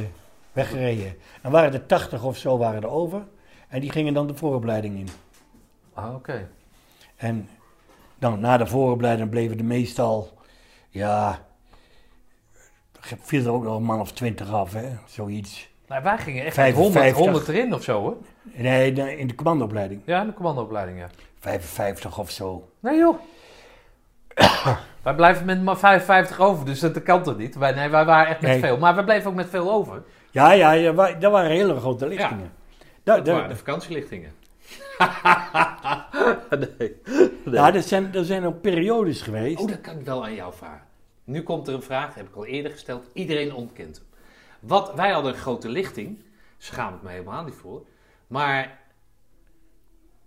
weggereden. En waren er 80 of zo waren er over. En die gingen dan de vooropleiding in. Ah, oké. En dan na de vooropleiding bleven er meestal, ja, viel er ook nog een man of twintig af, hè, zoiets. Nou, wij gingen echt 55. 100, 100 erin of zo, hoor. Nee, in de commandoopleiding, Ja, in de commandoopleiding, ja. 55 of zo. Nee, joh. wij blijven met maar 55 over, dus dat kan toch niet? Wij, nee, wij waren echt met Nee. veel. Maar we bleven ook met veel over. Ja, ja, ja dat waren hele grote lichtingen. Da- Dat da- waren de vakantielichtingen. nee. Ja, er zijn, er zijn ook periodes geweest. Oh, dat kan ik wel aan jou vragen. Nu komt er een vraag, heb ik al eerder gesteld. Iedereen ontkent. Wat, wij hadden een grote lichting. Schaam ik me helemaal niet voor. Maar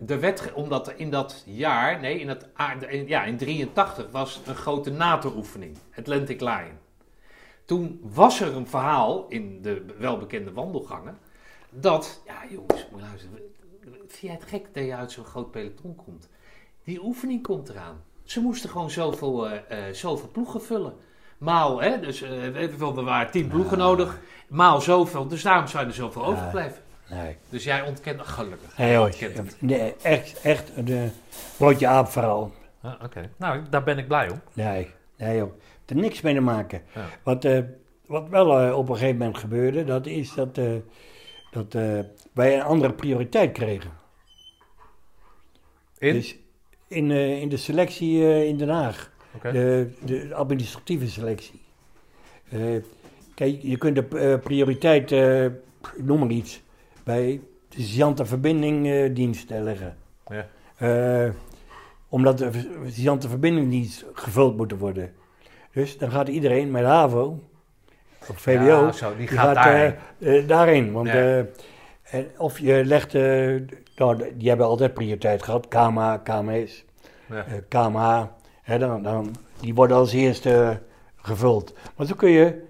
er werd, omdat er in dat jaar, nee, in, in- ja, in 83 was een grote NATO-oefening. Atlantic Lion. Toen was er een verhaal in de welbekende wandelgangen. Dat, ja jongens, moet luisteren. Vind het gek dat je uit zo'n groot peloton komt? Die oefening komt eraan. Ze moesten gewoon zoveel, eh, eh, zoveel ploegen vullen. Maal, hè, dus eh, weet je wel, er waren tien ploegen nodig. Maal zoveel, dus daarom zijn er zoveel overgebleven. Nee, Dus jij ontkent, gelukkig. nee hoor. Nee, echt, echt de broodje aap verhaal. Ah, Oké, nou, daar ben ik blij om. Nee, nee joh. Het heeft niks mee te maken. Ja. Wat, eh, wat wel eh, op een gegeven moment gebeurde, dat is dat, eh, dat eh, wij een andere prioriteit kregen. In? Dus in, eh, in de selectie eh, in Den Haag. De, de administratieve selectie. Eh, kijk, je kunt de eh, prioriteit, eh, ik noem maar iets, bij de sergeante verbindingdienst eh, leggen. Ja. Eh, omdat de sergeante verbindingdienst gevuld moet worden. Dus dan gaat iedereen met HAVO, of VWO, Ja, zo, die gaat eh, daarheen. eh, daarheen. Want, Ja. eh, en of je legt, eh, nou, die hebben altijd prioriteit gehad, KMA, KMS, eh, KMH, dan, dan, die worden als eerste gevuld. Maar zo kun je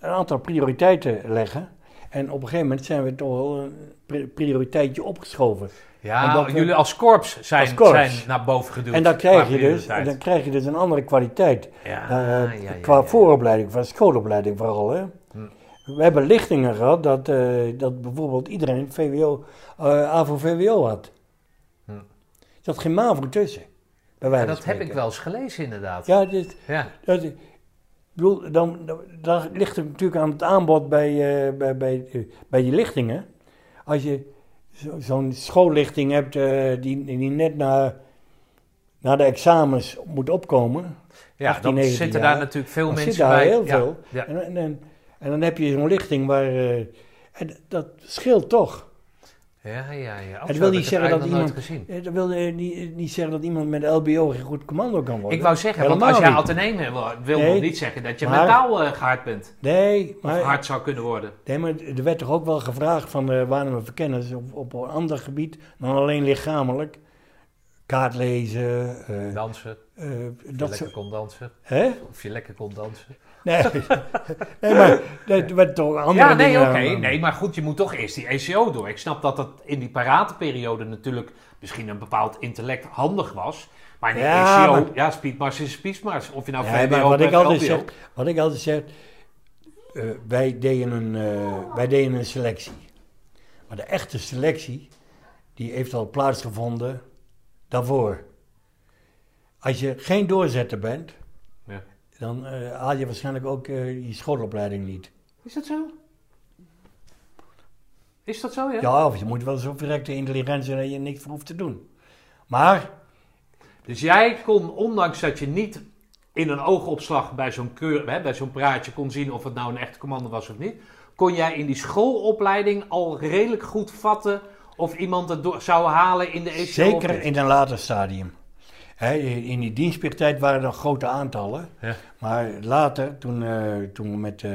een aantal prioriteiten leggen. En op een gegeven moment zijn we toch wel een pri- prioriteitje opgeschoven. Ja, we- jullie als korps zijn, Als korps. zijn naar boven geduwd. En dan krijg, je dus, prioriteit. dan krijg je dus een andere kwaliteit. Ja, Eh, ja, ja, qua vooropleiding, qua schoolopleiding vooral. Hè? Hm. We hebben lichtingen gehad dat, eh, dat bijvoorbeeld iedereen VWO, eh AVO-VWO had. Hm. Er zat geen MAVO tussen. Bij wijze Ja, van dat heb ik wel eens gelezen inderdaad. Ja, dit, Ja. dat, ik bedoel, dan, dan, dan ligt het natuurlijk aan het aanbod bij, eh, bij, bij, eh, bij die lichtingen. Als je zo- zo'n schoollichting hebt eh, die, die net na, na de examens moet opkomen. Ja, 18, dan 19 zitten jaar. daar natuurlijk veel mensen zit daar bij. heel Ja, veel. Ja. En, en, en, en dan heb je zo'n lichting waar... en dat scheelt toch. Ja, ja, ja. Het wil niet zeggen dat iemand... gezien. eh, Dat wil eh, niet, niet zeggen dat iemand met LBO geen goed commando kan worden. Ik wou zeggen, want als jij niet. ateneem wil, wil Nee. niet zeggen dat je Maar- mentaal eh, gehard bent. Nee, Of maar, hard zou kunnen worden. nee, maar er werd toch ook wel gevraagd van de waarnemende verkenners op, op een ander gebied dan alleen lichamelijk. Kaart lezen, eh, Dansen, eh, of je dat lekker kon dansen. Hè? Of je lekker kon dansen. Nee, nee maar er werd toch andere Ja, nee, oké. Nee, maar goed, je moet toch eerst die ECO door. Ik snap dat dat in die parateperiode natuurlijk misschien een bepaald intellect handig was. Maar in de Ja, ECO, maar- ja, speedmars is speedmars. Of je nou Ja, maar wat ik altijd zeg, wat ik altijd zeg, eh, wij, deden een, eh, wij deden een selectie. Maar de echte selectie, die heeft al plaatsgevonden daarvoor. Als je geen doorzetter bent. Dan eh, haal je waarschijnlijk ook eh, je schoolopleiding niet. Is dat zo? Is dat zo, ja? Ja, of je moet wel zo verrekte intelligent zijn dat je niks voor hoeft te doen. Maar, Dus jij kon, ondanks dat je niet in een oogopslag bij zo'n keur, hè, bij zo'n praatje kon zien of het nou een echte commando was of niet, kon jij in die schoolopleiding al redelijk goed vatten of iemand het door, zou halen in de ECO zeker in een later stadium. In die dienstplichttijd waren er grote aantallen. Ja. Maar later, toen, eh, toen we met eh,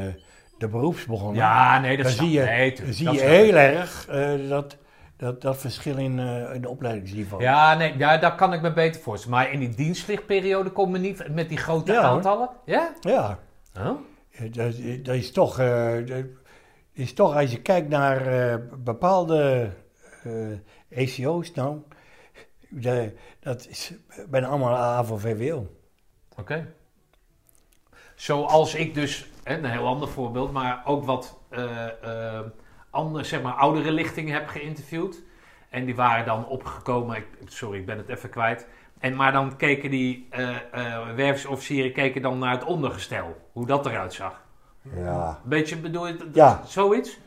de beroeps begonnen, Ja, nee, dat dan zie je, nee, zie dat je heel erg eh, dat, dat, dat verschil in, in de opleidingsniveau. Ja, nee, ja, daar kan ik me beter voorstellen. Maar in die dienstplichtperiode kom je niet met die grote Ja, aantallen? Ja? Ja, dat, dat is toch, dat is toch, als je kijkt naar bepaalde ECO's nou, de- dat is bijna allemaal AVO-VWO. Oké. Zoals ik dus, hè, een heel ander voorbeeld, maar ook wat eh, eh, andere, zeg maar, oudere lichtingen heb geïnterviewd. En die waren dan opgekomen, ik, sorry, ik ben het even kwijt. En, maar dan keken die eh werfsofficieren keken dan naar het ondergestel, hoe dat eruit zag. Ja, Beetje bedoel je, Ja. zoiets?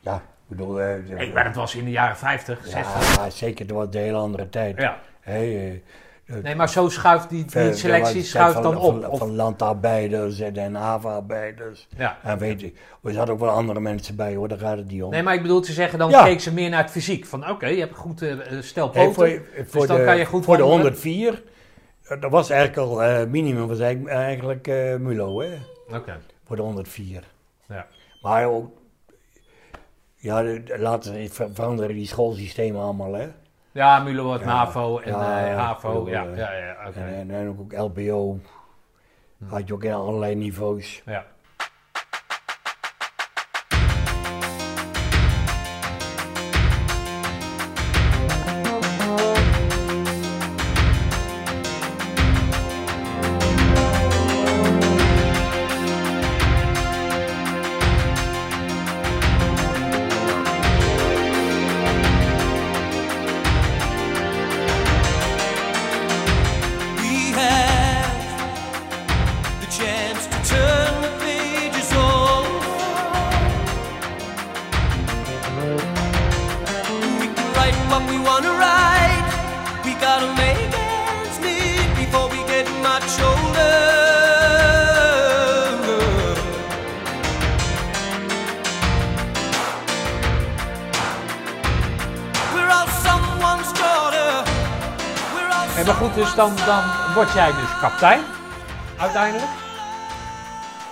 ja, bedoel... Nee, maar dat was in de jaren 50, 60. Ja, zeker, dat was een hele andere tijd. Ja. Hey, eh, Nee, maar zo schuift die, die eh, selectie de schuift van, dan op. Van, Of- van landarbeiders en, en havenarbeiders. ja. En weet je, er zaten ook wel andere mensen bij hoor, daar gaat het niet om. Nee, maar ik bedoel te zeggen, dan Ja. keek ze meer naar het fysiek. Van oké, je hebt een goed eh, eh, stel Hey, poten. voor voor, dan de, kan je goed voor de wandelen. 104, eh, dat was eigenlijk al eh, minimum, was eigenlijk, eigenlijk eh, Mulo hè, Oké. voor de 104. Ja. Maar ook, ja, later veranderen die schoolsystemen allemaal hè. Ja, Mulo wordt. MAVO en eh, HAVO. ik Ja, ja, ja, oké. En, ook LBO, had je ook in allerlei niveaus. Ja. Dan, word jij dus kapitein, uiteindelijk.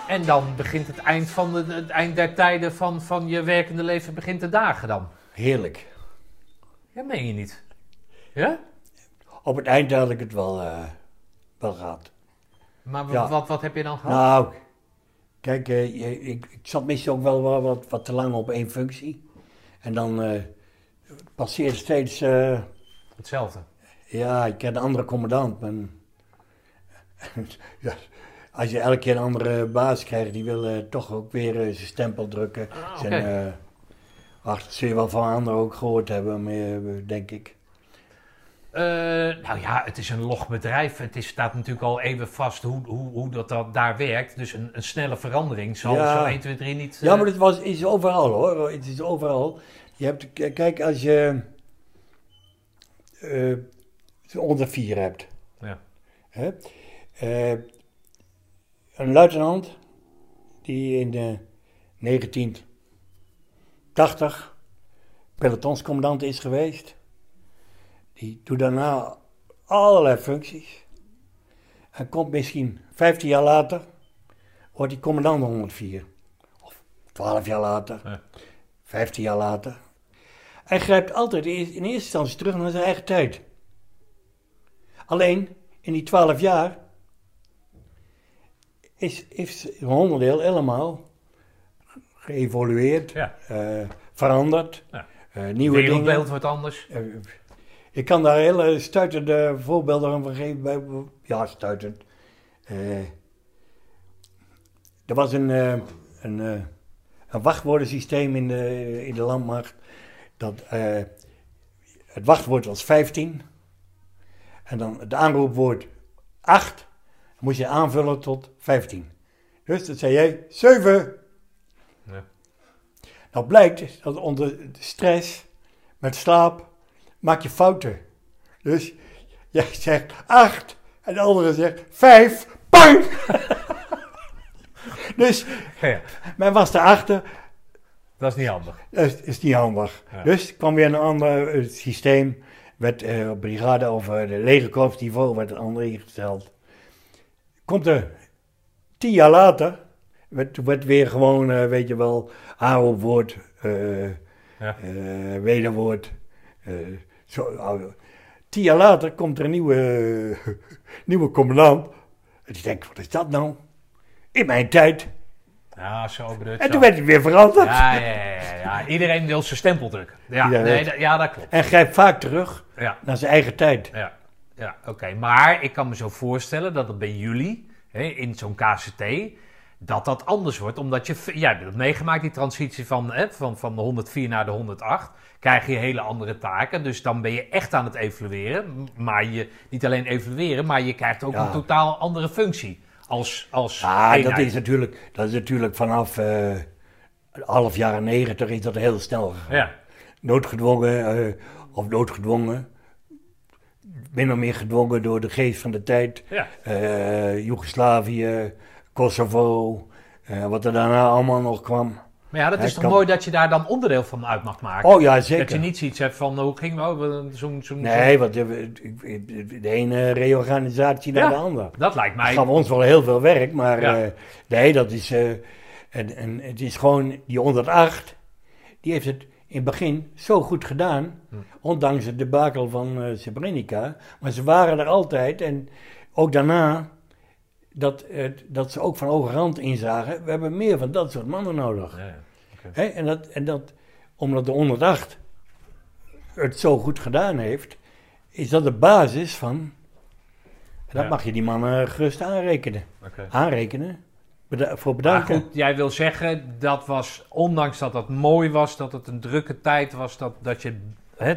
En dan begint het eind, van de, het eind der tijden van, van je werkende leven begint te dagen dan. Heerlijk. Ja, meen je niet. Ja? Op het eind had ik het wel, eh, wel gehad. Maar Ja. wat, wat heb je dan gehad? Nou, kijk, eh, ik, ik zat meestal ook wel wat, wat, te lang op één functie. En dan eh passeerde steeds, Hetzelfde. Ja, ik ken een andere commandant. Maar, ja, als je elke keer een andere baas krijgt, die wil eh, toch ook weer eh, zijn stempel drukken. Ah, Zijn, eh, ach, dat zul je wel van anderen ook gehoord hebben, maar, denk ik. Eh, nou ja, het is een logbedrijf. Het is, staat natuurlijk al even vast hoe, hoe, hoe dat, dat daar werkt. Dus een, een snelle verandering zal Ja. zo 1, 2, 3 niet... Ja, maar het was, is overal hoor. Het is overal. Je hebt, kijk, als je eh, onder vier hebt. Ja. Hè? Eh, een luitenant die in de 1980 pelotonscommandant is geweest. Die doet daarna allerlei functies. En komt misschien 15 jaar later, wordt hij commandant 104. Of 12 jaar later, Ja. 15 jaar later. Hij grijpt altijd in in eerste instantie terug naar zijn eigen tijd. Alleen in die 12 jaar is, is een onderdeel helemaal geëvolueerd, Ja. eh, veranderd, Ja. Het nieuwe dingen. wereldbeeld wordt anders. Eh, Ik kan daar hele stuitende voorbeelden van geven. Bij, ja, stuitend. Er was een, een, een wachtwoordensysteem in de, in de landmacht. Dat, het wachtwoord was 15. En dan het aanroepwoord 8. Moest je aanvullen tot 15. Dus dat zei jij 7. Ja. Nou blijkt dat onder de stress, met slaap, maak je fouten. Dus jij zegt 8 en de andere zegt 5. Bang! dus Ja, men was daarachter, dat is niet handig. dat is, is niet handig. Ja. Dus kwam weer een ander eh, systeem, werd op brigade of eh, de legerkorpsniveau werd een ander ingesteld. Komt er tien jaar later, werd, werd weer gewoon, eh, weet je wel, aanroepwoord, eh Ja. wederwoord. zo, oude. Tien jaar later komt er een nieuwe, nieuwe commandant. En die denkt, wat is dat nou? In mijn tijd. Ja, zo bedoel En toen werd het weer veranderd. Ja, ja, ja, ja, ja. Iedereen wil zijn stempel drukken. Ja, nee, ja dat klopt. En grijpt vaak terug naar zijn eigen tijd. ja, ja oké. Maar ik kan me zo voorstellen dat het bij jullie, hè, in zo'n KCT, dat dat anders wordt. Omdat je, jij hebt dat meegemaakt, die transitie van, hè, van, van de 104 naar de 108. Krijg je hele andere taken. Dus dan ben je echt aan het evalueren. Maar je, niet alleen evalueren, maar je krijgt ook een totaal andere functie. Als, als Ja, dat is natuurlijk, dat is natuurlijk vanaf eh half jaren negentig is dat heel snel gegaan. Ja, Noodgedwongen eh, of noodgedwongen. Min of meer gedwongen door de geest van de tijd. ja. Eh, Joegoslavië, Kosovo, wat er daarna allemaal nog kwam. Maar ja, dat is toch kan- mooi dat je daar dan onderdeel van uit mag maken. Oh ja, Dat je zeker. niet zoiets hebt van, hoe ging we- zo'n... zo'n Nee, want de, de, ene reorganisatie naar Ja. de andere. Dat lijkt Dat mij... gaf ons wel heel veel werk, maar Ja. eh, nee, dat is. eh, en, en het is gewoon, die 108, die heeft het in het begin zo goed gedaan. Hm. Ondanks het debakel van Srebrenica. Maar ze waren er altijd en ook daarna. Dat, eh, dat ze ook van hoge rand inzagen. We hebben meer van dat soort mannen nodig. Ja? En, dat, en dat, omdat de 108 het zo goed gedaan heeft, is dat de basis van. En dat Ja. mag je die mannen gerust aanrekenen. Aanrekenen. Beda- voor Maar bedanken. goed, jij wil zeggen, dat was, ondanks dat het mooi was, dat het een drukke tijd was, dat, dat je hè,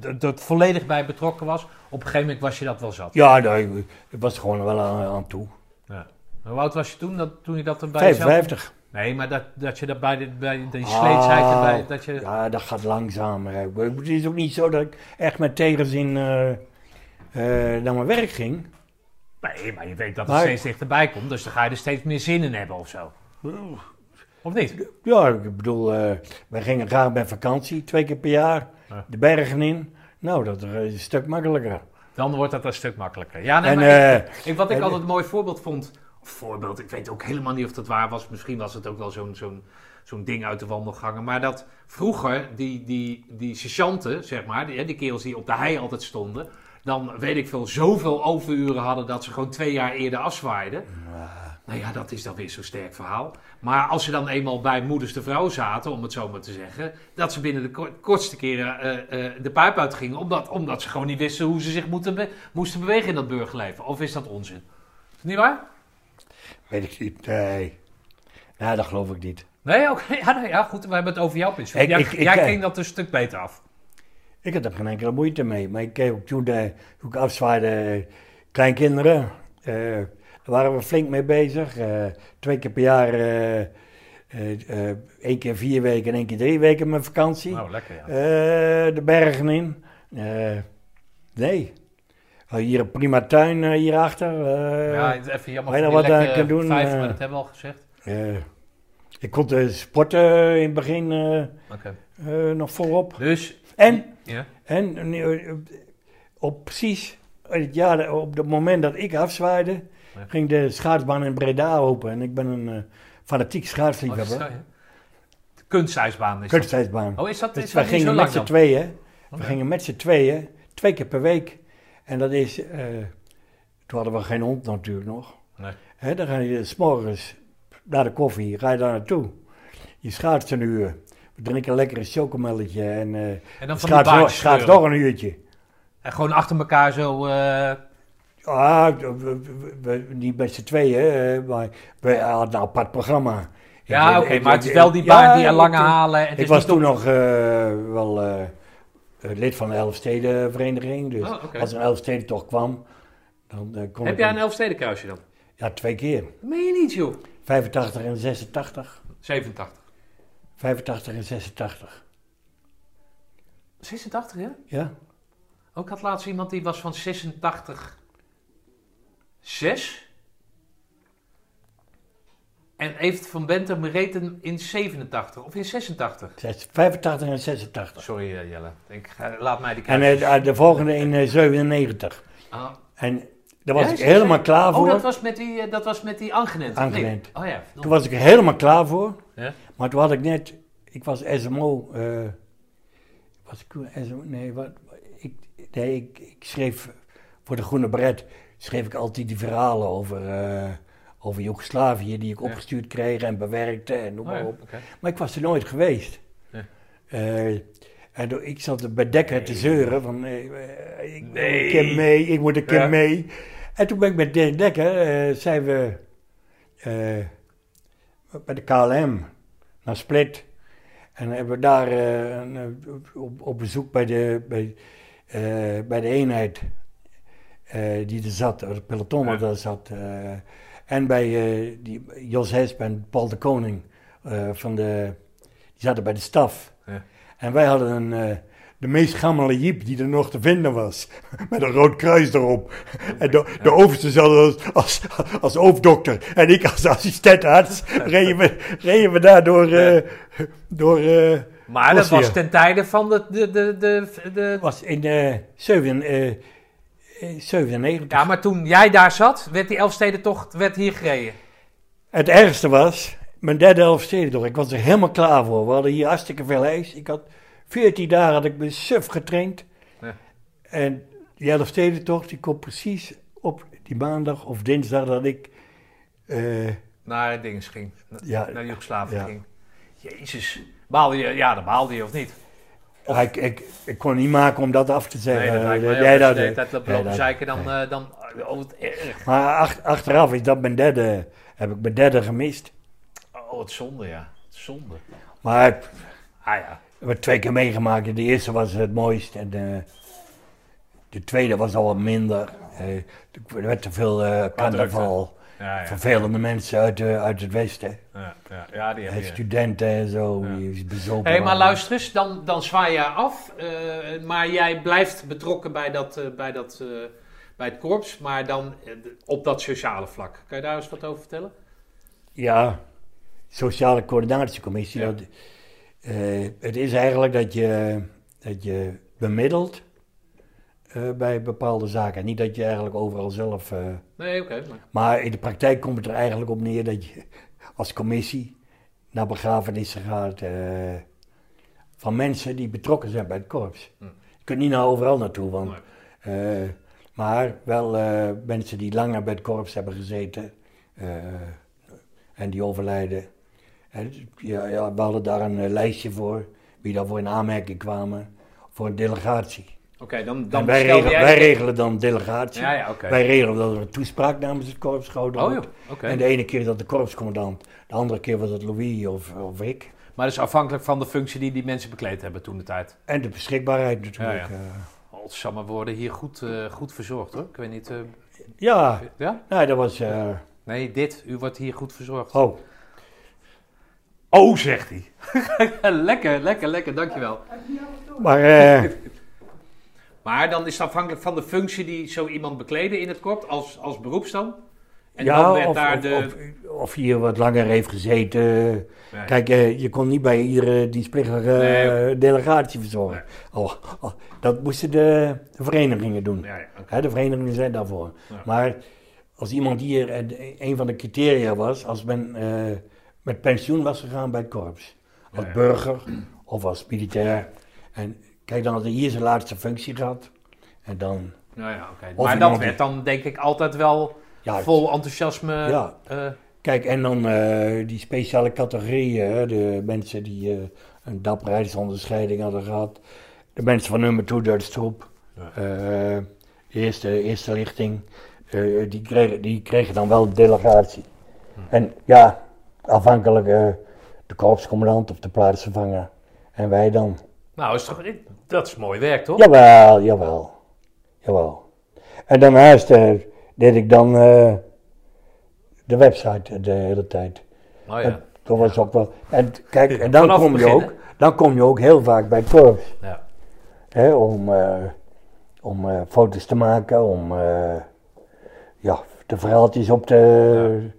dat, dat volledig bij betrokken was, op een gegeven moment was je dat wel zat. Ja, daar ik was gewoon wel aan, aan toe. Ja. Hoe oud was je toen, dat, toen je dat erbij zelf... 55. Nee, maar dat, dat je dat bij de, bij de sleetsheid erbij, Ah, dat je... Ja, dat gaat langzaam. hè. Het is ook niet zo dat ik echt met tegenzin eh, eh, naar mijn werk ging. Nee, maar je weet dat het Maar- steeds dichterbij komt, dus dan ga je er steeds meer zin in hebben of zo. Of niet? Ja, ik bedoel, eh, wij gingen graag bij vakantie, twee keer per jaar, Ja. de bergen in. Nou, dat is een stuk makkelijker. Dan wordt dat een stuk makkelijker. Ja, nee, En, maar ik- eh, ik, wat ik en- altijd een mooi voorbeeld vond voorbeeld, ik weet ook helemaal niet of dat waar was. Misschien was het ook wel zo'n zo'n zo'n ding uit de wandelgangen. Maar dat vroeger die, die, die sergeanten, zeg maar, die, die kerels die op de hei altijd stonden... dan weet ik veel, zoveel overuren hadden dat ze gewoon twee jaar eerder afzwaaiden. Nou ja, dat is dan weer zo'n sterk verhaal. Maar als ze dan eenmaal bij moeders de vrouw zaten, om het zo maar te zeggen, dat ze binnen de ko- kortste keren eh, eh, de pijp uitgingen, omdat, omdat ze gewoon niet wisten hoe ze zich moeten be- moesten bewegen in dat burgerleven. Of is dat onzin? Is het niet waar? Weet ik niet. Nee. Nou, dat geloof ik niet. Nee, oké. Ja, nou ja, goed. We hebben het over jouw pensioen. Jij ik- ik- jij ging dat een stuk beter af. Ik had er geen enkele moeite mee. Maar ik keek ook toen, eh, toen ik afzwaaide, eh, kleinkinderen. Daar waren we flink mee bezig. Eh, twee keer per jaar, eh, eh, één keer vier weken en één keer drie weken mijn vakantie. Nou, lekker ja. De bergen in. Nee. Hier een prima tuin eh, hierachter. ja, het is even jammer die wat ik kan doen, vijf, maar dat hebben we al gezegd. ik kon de sporten in het begin nog volop. Dus, En ja. En op precies het jaar, op het moment dat ik afzwaaide. Ging de schaatsbaan in Breda open. En ik ben een eh, fanatiek Oh, schaatsliefhebber. De kunstijsbaan is. Kunstijsbaan. Oh, is dat, Dus is we dat gingen met z'n tweeën. We gingen met z'n tweeën, twee keer per week. En dat is, eh, toen hadden we geen hond natuurlijk nog. Nee. Dan ga je s'morgens naar de koffie, ga je daar naartoe. Je schaatst een uur. We drinken een lekkere chocomelletje en eh En dan schaats, nog, schaats nog een uurtje. En gewoon achter elkaar zo... Ah, we, we- niet met z'n tweeën, maar we hadden een apart programma. ja, oké, maar het is wel die ja, baan die er lange ik- halen. het Ik is was niet toen op- nog eh, wel eh, eh, lid van de Elfstedenvereniging, dus Oh, als er een Elfstedentocht kwam, dan eh, kon Heb jij een Elfstedenkruisje dan? Ja, twee keer. Dat meen je niet, joh. 85 en 86. 87. 85 en 86. 86, ja? Ja? Ook had laatst iemand die was van 86. 6. En Evert van Bentum reed hem in 87 of in 86. Zes- 85 en 86. Sorry eh, Jelle, ik, ga- laat mij die En kruisjes. eh, de volgende in eh, 97. Ah. En daar was Ja, ik helemaal klaar voor. Oh, dat was met die, eh, dat was met die Angenent. Angenent. Nee. Oh ja. Toen was ik helemaal klaar voor. Ja? Maar toen had ik net, ik was SMO, eh, was ik SMO, nee, wat, ik, nee ik, ik schreef voor de Groene Beret, schreef ik altijd die verhalen over, eh, over Joegoslavië die ik Ja. opgestuurd kreeg en bewerkte en noem Oh maar op. Maar ik was er nooit geweest. Ja. Eh, en ik zat bij Dekker te zeuren van, eh, ik Nee. een keer mee, ik moet een keer Ja. mee. En toen ben ik met Dirk Dekker, zijn we bij de KLM naar Split. En hebben we daar op, op bezoek bij de, bij, bij de eenheid eh, die er zat, het peloton wat daar zat. eh, en bij eh, die, Jos Hesp en Paul de Koning van de, die zaten bij de staf. Ja. En wij hadden een, de meest gammele jeep die er nog te vinden was. Met een rood kruis erop. En de, de overste zat als, als, als hoofddokter. En ik als assistentarts. Reden we, reden we daar door... door Maar dat was ten tijde van de... de, de, de, de- was in eh, 97. Ja, maar toen jij daar zat, werd die Elfstedentocht werd hier gereden. Het ergste was, mijn derde Elfstedentocht. Ik was er helemaal klaar voor. We hadden hier hartstikke veel ijs. Ik had 14 dagen had ik me suf getraind. Ja. En die Elfstedentocht, die komt precies op die maandag of dinsdag dat ik... eh, Naar dinges ging. Ja. Naar Joegoslavië Ja. ging. Jezus. Baalde je? Ja, dan baalde je of niet? Ik, ik, ik kon niet maken om dat af te zeggen. Nee, dat lijkt Eh, mij jij dat- de hele tijd loopt jij lopen dat- zeiken, dan... eh, dan oh, wat erg. Maar ach- achteraf is dat mijn derde, heb ik mijn derde gemist. Oh, wat zonde, ja. Wat Zonde. Maar ik Ah ja. heb het twee keer meegemaakt. De eerste was het mooist en de, de tweede was al wat minder. Eh, er werd te veel eh carnaval. Ja. Vervelende mensen uit, de, uit het westen. Ja, ja, ja die studenten en zo. Ja. Die bezopen Hé, hey, maar luister eens, dan, dan zwaai je af. eh, maar jij blijft betrokken bij, dat, eh, bij, dat, eh, bij het korps, maar dan op dat sociale vlak. Kan je daar eens wat over vertellen? Ja, sociale coördinatiecommissie. Ja. Dat, eh, het is eigenlijk dat je, dat je bemiddelt eh, bij bepaalde zaken. Niet dat je eigenlijk overal zelf... eh, Nee, oké. maar- maar in de praktijk komt het er eigenlijk op neer dat je als commissie naar begrafenissen gaat eh, van mensen die betrokken zijn bij het korps. Hm. Je kunt niet naar overal naartoe, want, maar wel mensen die langer bij het korps hebben gezeten en die overlijden. En, ja, ja, we hadden daar een lijstje voor, wie daarvoor in aanmerking kwamen, voor een delegatie. Oké, dan, dan wij, regelen, jij... wij regelen dan delegatie. Ja, ja, oké. Wij regelen dat er een toespraak namens het korps gehouden Oh wordt. En de ene keer dat de korpscommandant, de andere keer was het Louis of, of ik. Maar dat is afhankelijk van de functie die die mensen bekleed hebben toen de tijd. En de beschikbaarheid natuurlijk. Ja, Ja, we worden hier goed, eh, goed verzorgd hoor. Ik weet niet... eh, ja. ja? nou, dat was... eh, Nee, dit. U wordt hier goed verzorgd. oh, Oh, zegt hij. lekker, lekker, lekker. Dankjewel. maar eh, Maar dan is het afhankelijk van de functie die zo iemand bekleedde in het korps als, als beroeps dan? En ja, dan werd of, daar of, de... of, wat langer heeft gezeten. Nee. Kijk, eh, je kon niet bij iedere dienstplichtige Nee. eh, delegatie verzorgen. Oh, oh, dat moesten de, de verenigingen doen. Ja, de verenigingen zijn daarvoor. Maar als iemand hier, eh, een van de criteria was, als men met pensioen was gegaan bij het korps. Als burger of als militair. En kijk, dan had hij hier zijn laatste functie gehad. En dan, Ja, ja, oké. Maar dat werd dan denk ik altijd wel ja, vol enthousiasme. Ja. eh, Kijk, en dan eh, die speciale categorieën, de mensen die eh, een dapperheidsonderscheiding hadden gehad. De mensen van nummer 2 Duitstroep, eh eerste, eerste lichting, die, kregen, die kregen dan wel een delegatie. En ja, afhankelijk de korpscommandant of de plaatsvervanger. En wij dan. Nou, is toch, dat is mooi werk, toch? Jawel, jawel, jawel. En daarnaast eh, deed ik dan eh, de website de hele tijd. Oh ja. Dat was ook wel. En kijk, en dan Vanaf kom je ook, dan kom je ook heel vaak bij korps. ja. Hè, om eh, om eh, foto's te maken, om eh, ja, de verhaaltjes op te,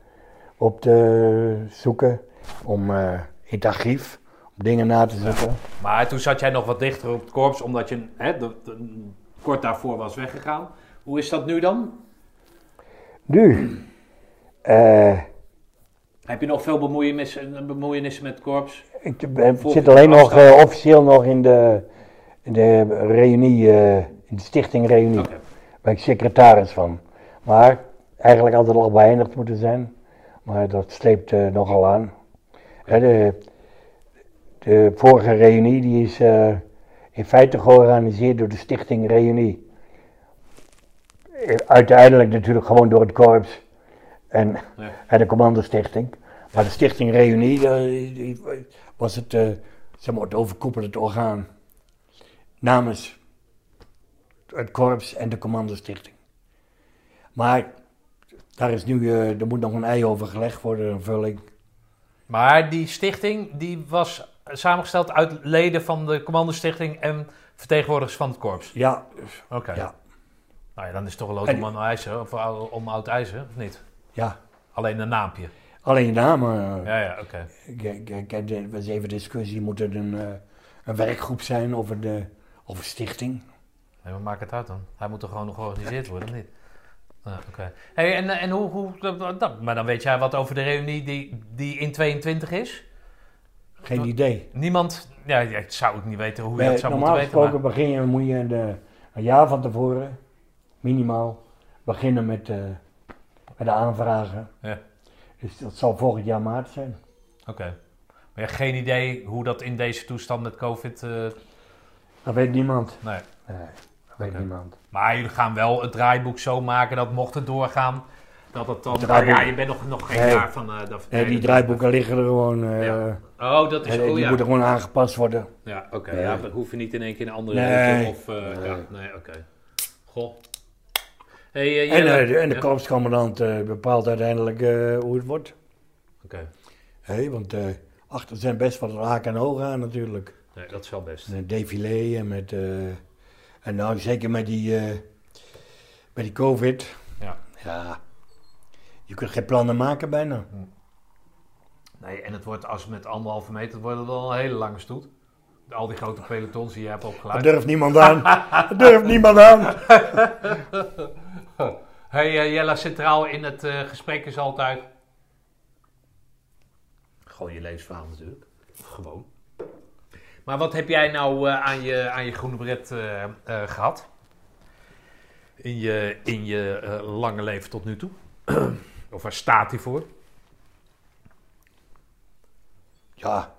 op te zoeken, om eh, in het archief, dingen na te zoeken. Maar toen zat jij nog wat dichter op het korps, omdat je hè, de- de- kort daarvoor was weggegaan. Hoe is dat nu dan? Nu, eh, Heb je nog veel bemoeienissen, bemoeienissen met het korps? ik ben- Volg zit alleen nog eh, officieel nog in de, in de reunie, eh, in de stichting reunie. Ben ik secretaris van. Maar eigenlijk had het al beëindigd moeten zijn. Maar dat sleept eh, nogal aan. De, de vorige reunie die is eh, in feite georganiseerd door de stichting Reunie. Eh, Uiteindelijk natuurlijk gewoon door het korps en, Ja. en de commandostichting. Maar de stichting Reunie eh, die- was het, eh, zeg maar, het overkoepelend orgaan. Namens het korps en de commandostichting. Maar daar is nu, er moet nog een ei over gelegd worden, een vulling. Maar die stichting die was samengesteld uit leden van de commandostichting en vertegenwoordigers van het korps. Ja, Oké. ja, Nou ja, dan is het toch een lood om aan ijzer, of om oud ijzer, of niet? ja. Alleen een naampje. Alleen je naam. eh, Ja, ja, oké. Kijk, kijk, er was even discussie, moet het een, eh, een werkgroep zijn of een, of een stichting? Nee, maar maak het uit dan. Hij moet er gewoon nog georganiseerd worden, of niet? Oké. Hey, en, en hoe, hoe dat- maar dan weet jij wat over de reunie die, die in 22 is? Geen idee. Niemand, ja, ik zou ook niet weten hoe je dat zou normaal moeten weten. gesproken begin je, moet je de, een jaar van tevoren, minimaal, beginnen met, eh, met de aanvragen. Ja. Dus dat zal volgend jaar maart zijn. Oké. Maar je hebt geen idee hoe dat in deze toestand met COVID... eh, Dat weet niemand. nee. Nee, dat weet niemand. Maar jullie gaan wel het draaiboek zo maken dat mocht het doorgaan, dat het dan... Draaiboek- ja, je bent nog, nog geen Nee. jaar van... eh, dat, Nee, die dat- draaiboeken liggen er gewoon. eh, Ja. Oh, dat is... en Oh, die ja. moeten gewoon aangepast worden. Ja, oké. Nee. Ja, dat hoef je niet in één keer een andere Nee. ruimte of... eh, Nee. Ja, nee, oké. Goh. Hey, eh, En, eh, de, en de Ja? korpscommandant eh, bepaalt uiteindelijk eh, hoe het wordt. Oké. Hé, want eh, achter zijn best wat haken en ogen aan natuurlijk. Nee, dat is wel best. En een défilé en met... eh, en nou zeker met die, eh, met die covid. Ja. Ja. Je kunt geen plannen maken bijna. Nee, en het wordt als met anderhalve meter, het wordt het wel een hele lange stoet. Al die grote pelotons die je hebt Dat opgeleid. durft niemand aan. Dat durft niemand aan. Hey, eh, Jella, centraal in het eh, gesprek is altijd... Gewoon je levensverhaal natuurlijk. Gewoon. Maar wat heb jij nou eh, aan, je, aan je groene bret eh, eh, gehad? In je, in je eh, lange leven tot nu toe? of waar staat hij voor? Ja,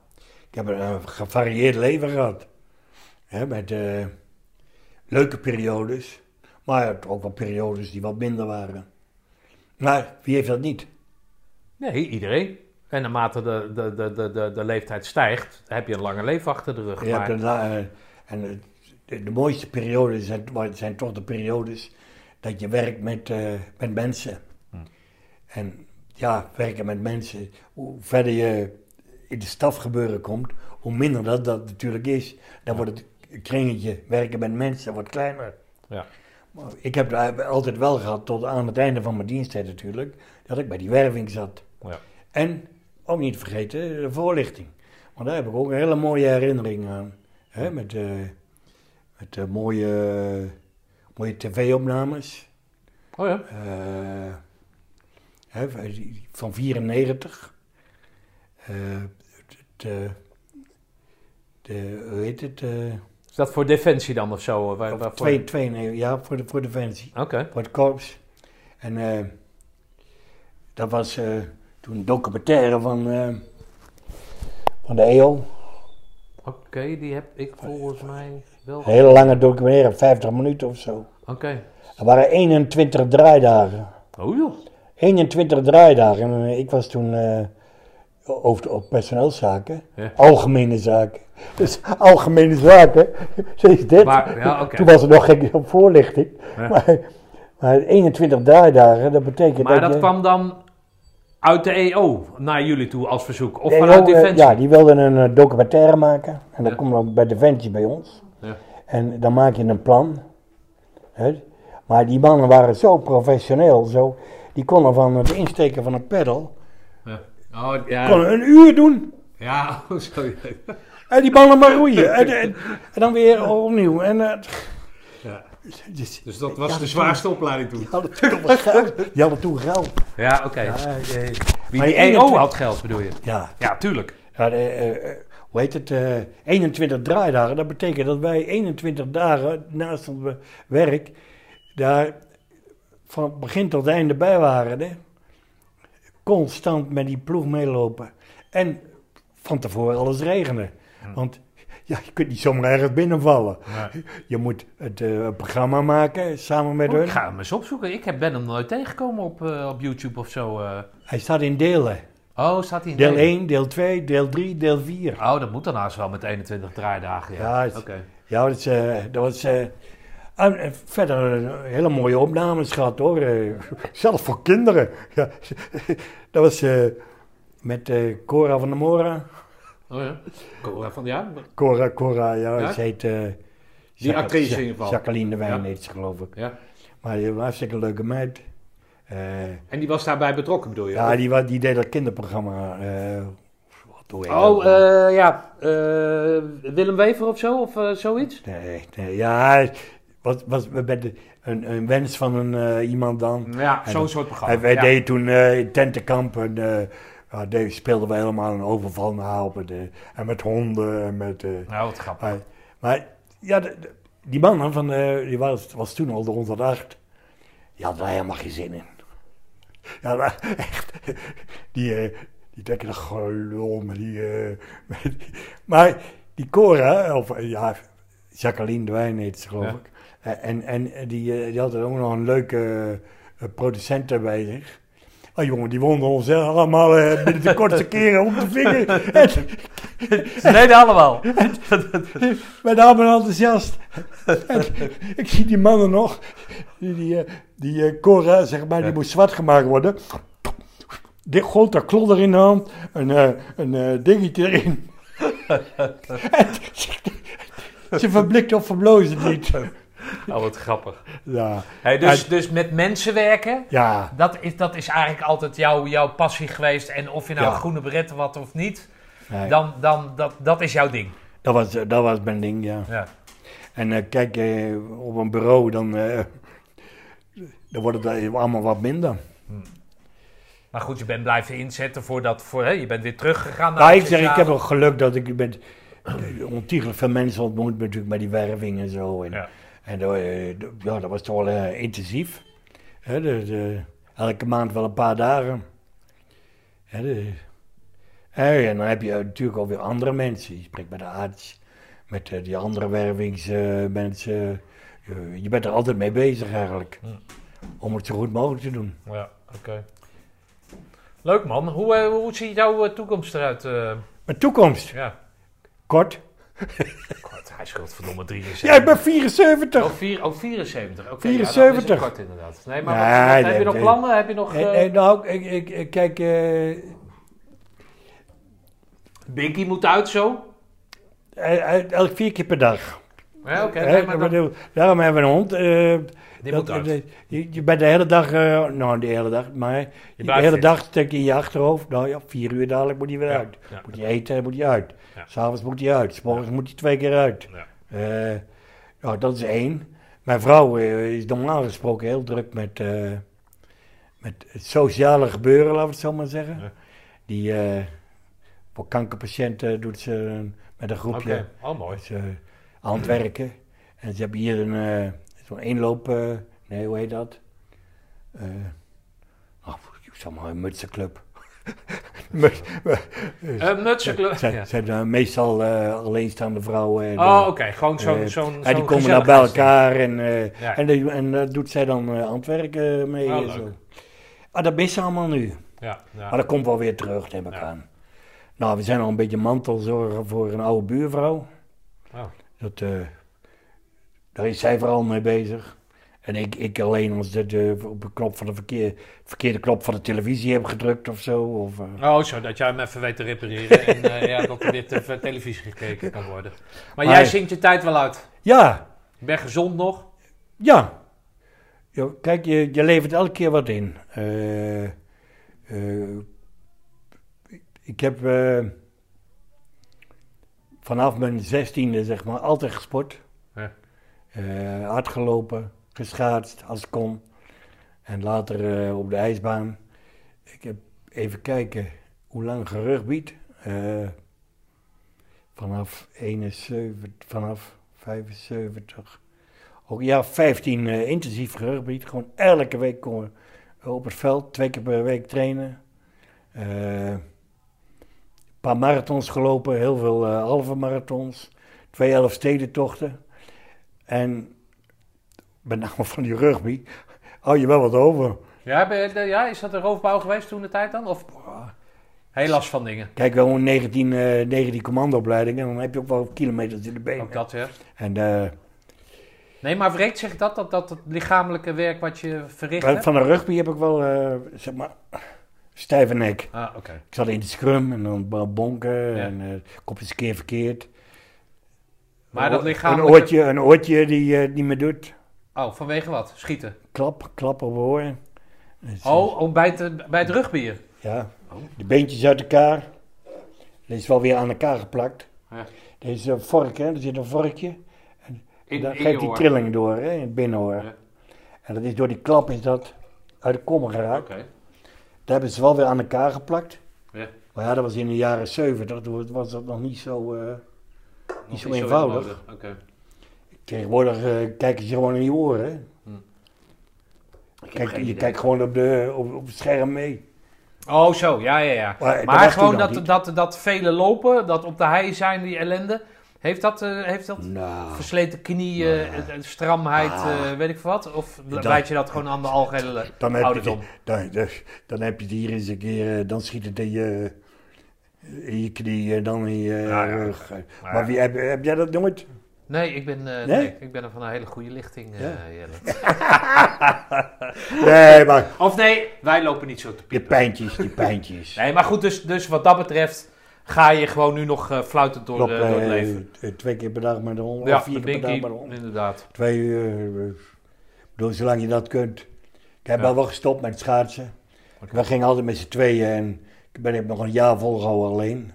ik heb een gevarieerd leven gehad. Met eh, leuke periodes, maar ook wel periodes die wat minder waren. Maar wie heeft dat niet? Nee, iedereen. En naarmate de, de, de, de, de, leeftijd stijgt, heb je een lange leven achter de rug. La- eh, en eh, de, de mooiste periodes zijn, zijn toch de periodes dat je werkt met, eh, met mensen. En ja, werken met mensen, hoe verder je in de stafgebeuren komt, hoe minder dat, dat natuurlijk is. Dan wordt het kringetje werken met mensen wordt kleiner. Ja. Maar ik heb het altijd wel gehad, tot aan het einde van mijn diensttijd natuurlijk, dat ik bij die werving zat. Ja. En, ook niet te vergeten, de voorlichting. Want daar heb ik ook een hele mooie herinnering aan. Hè, met eh, met eh, mooie, mooie tv-opnames. Oh ja. Hè, van 94. Eh, de, de, hoe heet het? eh, Is dat voor defensie dan of zo? eh, Waar, waarvoor- twee, twee, nee, ja, voor de, voor Defensie. Oké. Voor het korps. En dat was toen een documentaire van, van de EO. Oké, die heb ik volgens mij wel. Een hele lange documentaire, 50 minuten of zo. Oké. Er waren 21 draaidagen. Oh joh. 21 draaidagen. En eh, ik was toen eh over op personeelszaken, Ja. algemene zaken. Dus algemene zaken, zo is dit. Maar- ja. Toen was er nog geen voorlichting. Ja. Maar, maar 21 draaidagen, dat betekent Maar dat dat je... kwam dan uit de EO naar jullie toe als verzoek? Of de vanuit EO, eh, Defensie? Ja, die wilden een eh, documentaire maken. En dat komt dan bij Defensie bij ons. Ja. En dan maak je een plan. Maar die mannen waren zo professioneel. Zo, die konden van het insteken van een pedal Ja. Oh, ja. konden een uur doen. Ja, oh, zo. En die mannen maar roeien. en, en, en dan weer opnieuw. En, eh, Ja. dus, Dus dat was de zwaarste opleiding toen? die hadden toen geld. Die hadden toen geld. Ja, oké. Ja, eh, Wie maar die EO 21 had geld bedoel je? ja, Ja, tuurlijk. Ja, de, eh, eh, hoe heet het? eh 21 draaidagen. Dat betekent dat wij 21 dagen naast ons werk daar van begin tot einde bij waren. Hè? Constant met die ploeg meelopen. En van tevoren alles regenen. Want ja, je kunt niet zomaar ergens binnenvallen. Je moet het eh, programma maken samen met Oh, hun. ik ga hem eens opzoeken. Ik heb, ben hem nooit tegengekomen op, eh, op YouTube of zo. eh. Hij staat in delen. Oh, staat hij in Deel delen? 1, deel 2, deel 3, deel 4. Oh, dat moet dan haast wel met 21 draaidagen. Ja, Ja, het- oké. Ja, dat, is, dat was en, verder eh, hele mooie opnames gehad hoor. Eh, zelfs voor kinderen. Ja, dat was eh, met Cora van der Moren. Oh ja. Cora van ja. Cora, Cora, ja, Ja? ze heet... eh, Die actrice in ieder geval. Jacqueline de Wijn Ja. heet ze geloof ik. ja. Maar die was een hartstikke leuke meid. En die was daarbij betrokken bedoel je? ja, die, die deed dat kinderprogramma. Oh, eh, ja. eh, Willem Wever of zo? Of zoiets? Nee, nee, ja, was, was de- een, een wens van een, eh, iemand dan. Ja, zo'n soort programma. Wij, ja. deden toen eh, in tentenkamp en eh, de- speelden we helemaal een overval na op het, eh, en met honden en met... Nou, wat grappig. maar, maar ja, de- de- die man van, die was, was toen al de 108, die had daar helemaal geen zin in. Ja, maar echt, die, die denken gelul met die, Maar die Cora, of ja, Jacqueline de Wijn heet ze geloof Ja. ik. Eh, en en die, eh, die had ook nog een leuke eh, producent bij zich. Oh jongen, die wonden ons allemaal binnen de kortste keren om de vinger. En, Ze deden allemaal. wij namen enthousiast. En ik zie die mannen nog. Die, die, die Cora, zeg maar, die moest zwart gemaakt worden. Dit groot dat klodder in de hand. Een, een dingetje erin. En ze verblikt of verblozen niet. Oh, wat grappig. Ja, Hey, dus, dus met mensen werken, ja, dat is, dat is eigenlijk altijd jouw, jouw passie geweest. En of je nou Ja. groene beret had of niet, nee, dan, dan dat, dat is jouw ding. Dat was, dat was mijn ding, ja. Ja. En eh, kijk, eh, op een bureau, dan, eh, dan wordt het allemaal wat minder. Maar goed, je bent blijven inzetten voor dat, voor, hè, je bent weer teruggegaan naar Nou, ik zeg, ik heb wel geluk dat ik ben ontiegelijk veel mensen ontmoet, natuurlijk met die werving en zo. En, Ja. en eh, ja, dat was toch wel eh, intensief. De, de- elke maand wel een paar dagen. De- hè, en dan heb je natuurlijk ook weer andere mensen. Je spreekt met de arts, met eh, die andere wervingsmensen. je, je bent er altijd mee bezig eigenlijk. Om het zo goed mogelijk te doen. Ja, oké. Leuk man. Hoe, eh, hoe ziet jouw eh, toekomst eruit? eh? Mijn toekomst, ja. Kort. God, hij scheelt verdomme 73. Ja, ik ben 74. Oh, vier, oh 74. Oké, 74. Ja, kort inderdaad. Nee, maar wat- Nee, wat- heb je nog nee. plannen? Heb je nog... Nee, nee, nou, ik, ik, ik- kijk, eh, Binky moet uit zo? elk vier keer per dag. Ja, oké. Nee, dan- bedoel, daarom hebben we een hond. eh, die dat- moet uit. je, je bent de hele dag, eh, nou de hele dag, maar de blijft hele fit. dag steek je in je achterhoofd. Nou ja, vier uur dadelijk moet hij weer Ja, uit. ja. Moet hij eten, moet hij uit. Ja. S'avonds moet hij uit. S'morgens moet hij twee keer uit. Ja. Nou, dat is één. Mijn vrouw eh, is normaal gesproken heel druk met, eh, met het sociale gebeuren, laten we het zo maar zeggen. Ja. Die voor kankerpatiënten doet ze met een groepje Oké, oh mooi. eh, aan het werken. En ze hebben hier een, zo'n eenloop, eh, nee, hoe heet dat? Eh oh, ik zeg maar een mutsenclub. Mut- Uh, Mutsenclub. zijn, Ja. zijn eh, meestal eh, alleenstaande vrouwen. En, Oh, eh, oké. Gewoon zo'n... eh, zo'n die komen daar bij elkaar en, eh, Ja. en, en daar doet zij dan eh, aan het werken mee. Oh, en zo. Ah, dat missen ze allemaal nu. Ja, ja. Maar dat komt wel weer terug, neem ik aan. Nou, we zijn al een beetje mantelzorger voor een oude buurvrouw. Oh. Dat, eh, daar is zij vooral mee bezig. En ik, ik alleen als de, de, op de knop van de verkeer, verkeerde knop van de televisie heb gedrukt of zo. Of, eh. Oh, zo, dat jij hem even weet te repareren en eh, ja, dat er weer te- televisie gekeken kan worden. Maar, Maar- jij zingt je tijd wel uit. Ja, Je bent gezond nog. ja. Ja, Kijk, je, je levert elke keer wat in. Eh, ik heb vanaf mijn zestiende, zeg maar, altijd gesport. Ja. Hard gelopen, geschaatst als kon. En later eh, op de ijsbaan. Ik heb even kijken hoe lang gerugbied. Eh vanaf 71, vanaf 75. Ook ja, 15 eh, intensief gerugbied. Gewoon elke week komen op het veld, twee keer per week trainen. Een paar marathons gelopen, heel veel halve marathons. Twee elf stedentochten. En met name van die rugby hou je wel wat over. Ja, ben ja, is dat een roofbouw geweest toen de tijd dan? Of heel last van dingen? Kijk, wel een 19, eh 19 commandoopleidingen en dan heb je ook wel kilometers in de benen. Ook dat, ja. En eh, Nee, maar wreekt zich dat, dat, dat het lichamelijke werk wat je verricht hebt? van de rugby heb ik wel, eh, zeg maar, stijve nek. Ah, oké. Ik zat in de scrum en dan bo- bonken Ja. en kop eens een keer verkeerd. Maar dat Een lichamelijke... oortje, een oortje die niet meer doet. Oh, vanwege wat? Schieten? Klap, klap op eh, Oh, oh bij, het, bij het rugbier? Ja, de beentjes uit elkaar. Dat is wel weer aan elkaar geplakt. Ja. Is een vork, hè? Er zit een vorkje. En In- in geeft die trilling door, hè? In het binnenhoor. Ja. En dat is door die klap is dat uit de kommer geraakt. Oké. Dat hebben ze wel weer aan elkaar geplakt. Ja. Maar ja, dat was in de jaren 70. Toen was dat nog niet zo, eh, Nog niet zo eenvoudig. Tegenwoordig eh, kijken ze gewoon in je oren. Hè? Kijk, je kijkt gewoon op, de, op, op het scherm mee. Oh, zo, ja, ja, ja. Maar, was gewoon dat, dat, dat vele lopen, dat op de hei zijn, die ellende. Heeft dat, eh, heeft dat Nou, versleten knieën, eh, eh, stramheid, Ah. eh, weet ik veel wat? Of leid je dat gewoon aan de algehele dan heb, je, dan, dan, heb je het hier eens een keer, eh, dan schiet het in je, in je knie en dan in je ja. rug. Maar- Maar wie, heb, heb jij dat nooit? Nee, ik ben, eh, Nee? nee? ik ben er van een hele goede lichting, eh, Ja. Jelle. Nee, maar Of nee, wij lopen niet zo te die piepen. pijntjes, die pijntjes. Nee, maar goed, dus, dus wat dat betreft ga je gewoon nu nog eh, fluitend door, door het leven. twee keer per dag met de hond, Ja, of vier keer per dag met de hond. inderdaad. Twee uur, eh, ik bedoel, zolang je dat kunt. Ik heb Ja. wel wel gestopt met schaatsen. We gingen altijd met z'n tweeën en ik ben heb nog een jaar volgehouden alleen.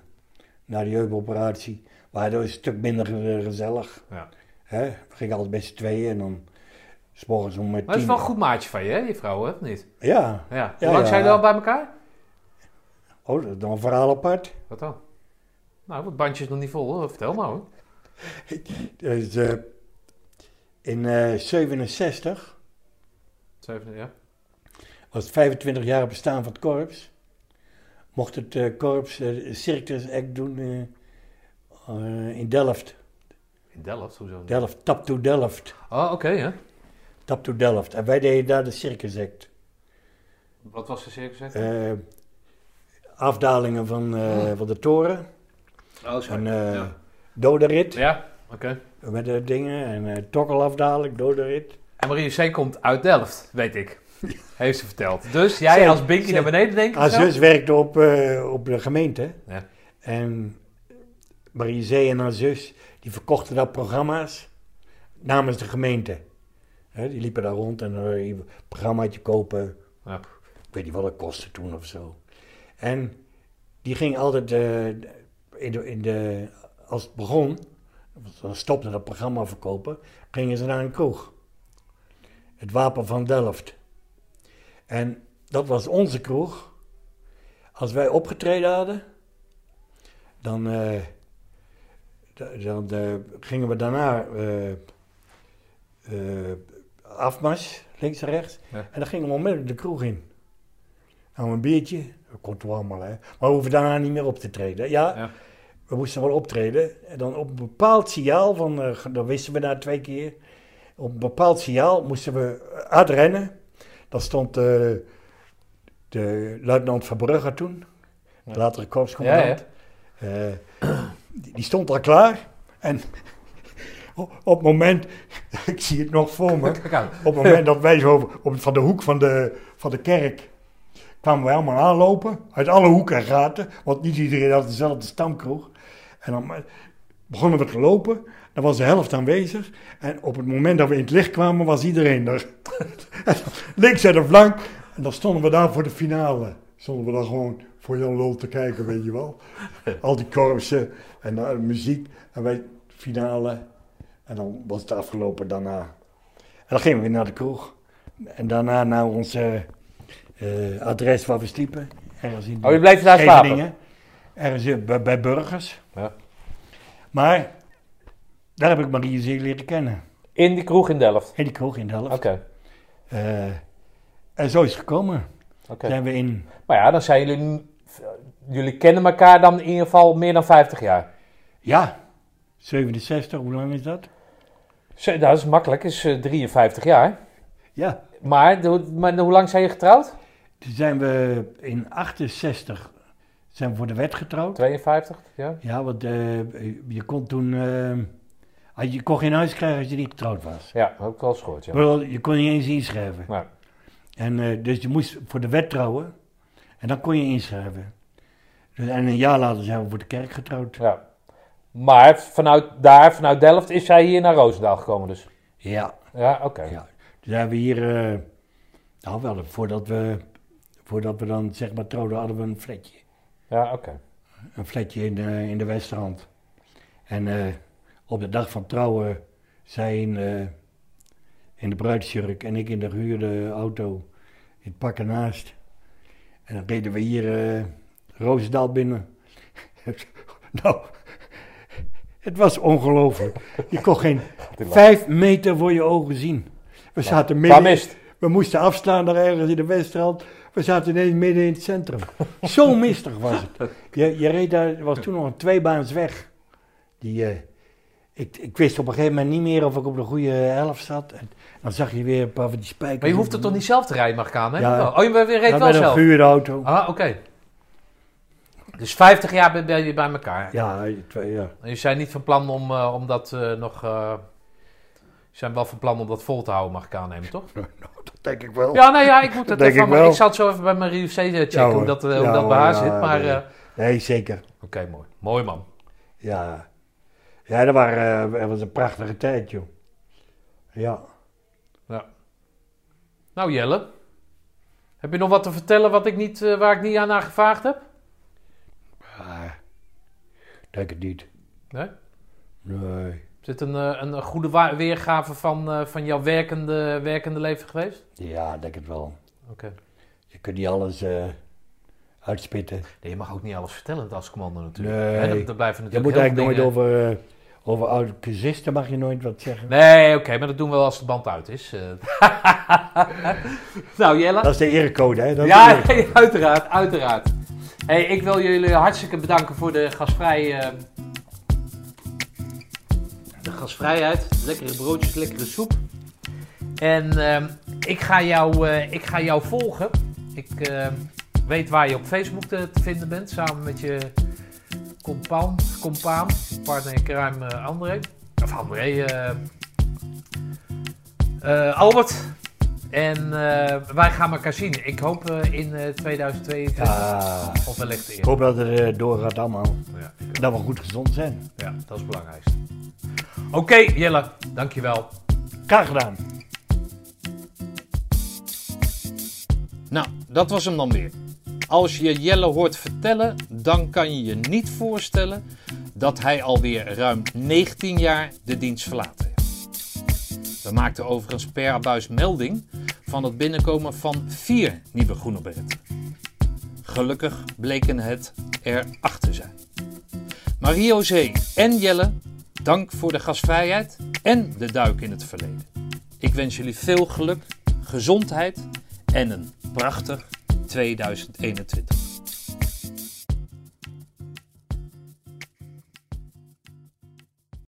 Na die heupoperatie. Maar dat is een stuk minder ge- gezellig. Ja. Hè? We gingen altijd met z'n tweeën en dan... S morgens om eh, Maar dat is wel een goed maatje van je, hè, die vrouw, hè? of niet? Ja. Ja. Hoe Ja, lang ja. zijn jullie al bij elkaar? Oh, dat is dan een verhaal apart. Wat dan? Nou, het bandje is nog niet vol, hoor. vertel maar hoor. Dus, eh, in eh 67 Zeven, ja. was het 25 jaar bestaan van het korps. Mocht het eh, korps eh, circus act doen eh, in Delft. In Delft, hoezo? Delft, Tap to Delft. Oh, oké, hè. Tap to Delft. En wij deden daar de circus act. Wat was de circus? hè? Eh, afdalingen van, eh, van de toren. oh, zo. Een eh ja. ja, oké. met de dingen. En eh tokkelafdaling, dodenrit. En Marie C. komt uit Delft, weet ik. Heeft ze verteld. Dus jij als Binky naar beneden denkt Haar zus werkte op, op de gemeente. Ja. En Marie Zee en haar zus, die verkochten daar programma's namens de gemeente. Die liepen daar rond en een programmaatje kopen. Ja. Ik weet niet wat het kostte toen of zo. En die ging altijd, eh, in de, in de, als het begon, dan stopte dat programma verkopen, gingen ze naar een kroeg. Het Wapen van Delft. En dat was onze kroeg. Als wij opgetreden hadden, dan, eh, da- dan eh, gingen we daarna eh, eh, afmars, links en rechts. Ja. En dan gingen we onmiddellijk de kroeg in. Nou, een biertje, dat kon toch allemaal, hè. Maar we hoeven daarna niet meer op te treden. Ja, Ja. we moesten wel optreden. En dan op een bepaald signaal, van, eh, dan wisten we na twee keer. Op een bepaald signaal moesten we uitrennen. Dan stond de luitenant van Brugge toen, Ja. latere korpscommandant. Ja, die, stond al klaar. En op het moment, ik zie het nog voor me, op het moment dat wij zo op, van de hoek van de, van de kerk kwamen wij allemaal aanlopen. Uit alle hoeken en gaten. Want niet iedereen had dezelfde stamkroeg. En dan eh, begonnen we te lopen. Dan was de helft aanwezig. En op het moment dat we in het licht kwamen, was iedereen er. Links en de flank. En dan stonden we daar voor de finale. Stonden we dan gewoon voor Jan Lul te kijken, weet je wel. Al die korpsen en de muziek. En wij finale. En dan was het afgelopen daarna. En dan gingen we weer naar de kroeg. En daarna naar ons eh, eh, adres waar we sliepen. Ergens in Oh, je bleef daar slapen? Ergens bij, bij Burgers. Ja. Maar daar heb ik Marie zeer leren kennen. In die kroeg in Delft. In die kroeg in Delft. Oké. Eh, en zo is het gekomen. oké. Zijn we in, Maar ja, dan zijn jullie... nu- Jullie kennen elkaar dan in ieder geval meer dan 50 jaar. ja, 67, hoe lang is dat? Zo, dat is makkelijk, is eh, 53 jaar. Ja, Maar, de- maar hoe lang zijn je getrouwd? toen zijn we in 68 zijn we voor de wet getrouwd. 52, ja. Ja, want eh, je kon toen, eh, ah, je kon geen huis krijgen als je niet getrouwd was. Ja, heb ik wel eens gehoord, ja. Je kon niet eens inschrijven. Ja. En, eh, dus je moest voor de wet trouwen en dan kon je inschrijven. Dus, en een jaar later zijn we voor de kerk getrouwd. ja. Maar vanuit daar, vanuit Delft, is zij hier naar Roosendaal gekomen dus? Ja, Ja, oké. ja. Toen zijn we hier, eh, nou wel, voordat we, voordat we dan zeg maar trouwden, hadden we een flatje. Ja, oké. Een flatje in de, in de Westrand. En eh, op de dag van trouwen, zij in, eh, in de bruidsjurk en ik in de gehuurde auto, in het pak ernaast. En dan reden we hier eh Roosendaal binnen. nou, het was ongelooflijk. Je kon geen vijf meter voor je ogen zien. We zaten midden, we moesten afslaan daar ergens in de Westrand. We zaten ineens midden in het centrum. Zo mistig was het. Je, je reed daar, er was toen nog een tweebaans weg. Die, eh, ik, ik wist op een gegeven moment niet meer of ik op de goede helft zat. En dan zag je weer een paar van die spijkers. Maar je hoeft het toch niet zelf te rijden, mag ik aan, hè? Ja. Oh, je reed Ja, wel met een zelf? gehuurde auto. Ah, oké. Dus 50 jaar ben je bij elkaar. Ja, twee, ja. En je zijn niet van plan om, eh, om dat eh, nog... eh, je zijn wel van plan om dat vol te houden, mag ik aannemen, toch? Nou, dat denk ik wel. Ja, nou ja, ik moet Denk even... ik wel. ik zal het zo even bij Marie C checken Ja, hoe dat, hoe Ja, dat bij haar zit. Maar nee. Nee, zeker. oké, mooi. Mooi man. Ja. Ja, dat, waren, dat was een prachtige tijd, joh. Ja. Nou Jelle, heb je nog wat te vertellen wat ik niet, eh, waar ik niet aan naar gevraagd heb? Ah, denk het niet. Nee? Nee. Is dit een, eh, een goede weergave van, eh, van jouw werkende, werkende leven geweest? Ja, denk het wel. Oké. Je kunt niet alles uitspitten. Nee, je mag ook niet alles vertellen als commando natuurlijk. Nee. Hè, dat, dat blijven Je natuurlijk moet heel veel eigenlijk nooit over, over oude cursisten mag je nooit wat zeggen. Nee, oké, maar dat doen we wel als de band uit is. eh. nou, Jelle. Dat is de erecode, hè? Dat Ja, de uiteraard, uiteraard. Hey, ik wil jullie hartstikke bedanken voor de gasvrij, eh, de gasvrijheid. Lekkere broodjes, lekkere soep. En ehm, ik, ga jou, eh, ik ga jou volgen. Ik eh, weet waar je op Facebook te, te vinden bent, samen met je compaan, compaan partner in crime eh, André. Of André, eh, eh, Albert. En eh, wij gaan elkaar zien. Ik hoop in eh, 2022. Ja, Of wellicht ik eerder. hoop dat het eh, doorgaat allemaal. Ja, Dat we goed gezond zijn. ja, dat is het belangrijkste. Oké, Jelle, dankjewel. Graag gedaan. Nou, dat was hem dan weer. Als je Jelle hoort vertellen, dan kan je je niet voorstellen dat hij alweer ruim 19 jaar de dienst verlaten heeft. We maakten overigens per abuis melding van het binnenkomen van vier nieuwe groene beretten. Gelukkig bleken het er acht zijn. Marie-José en Jelle, dank voor de gastvrijheid en de duik in het verleden. Ik wens jullie veel geluk, gezondheid en een prachtig 2021.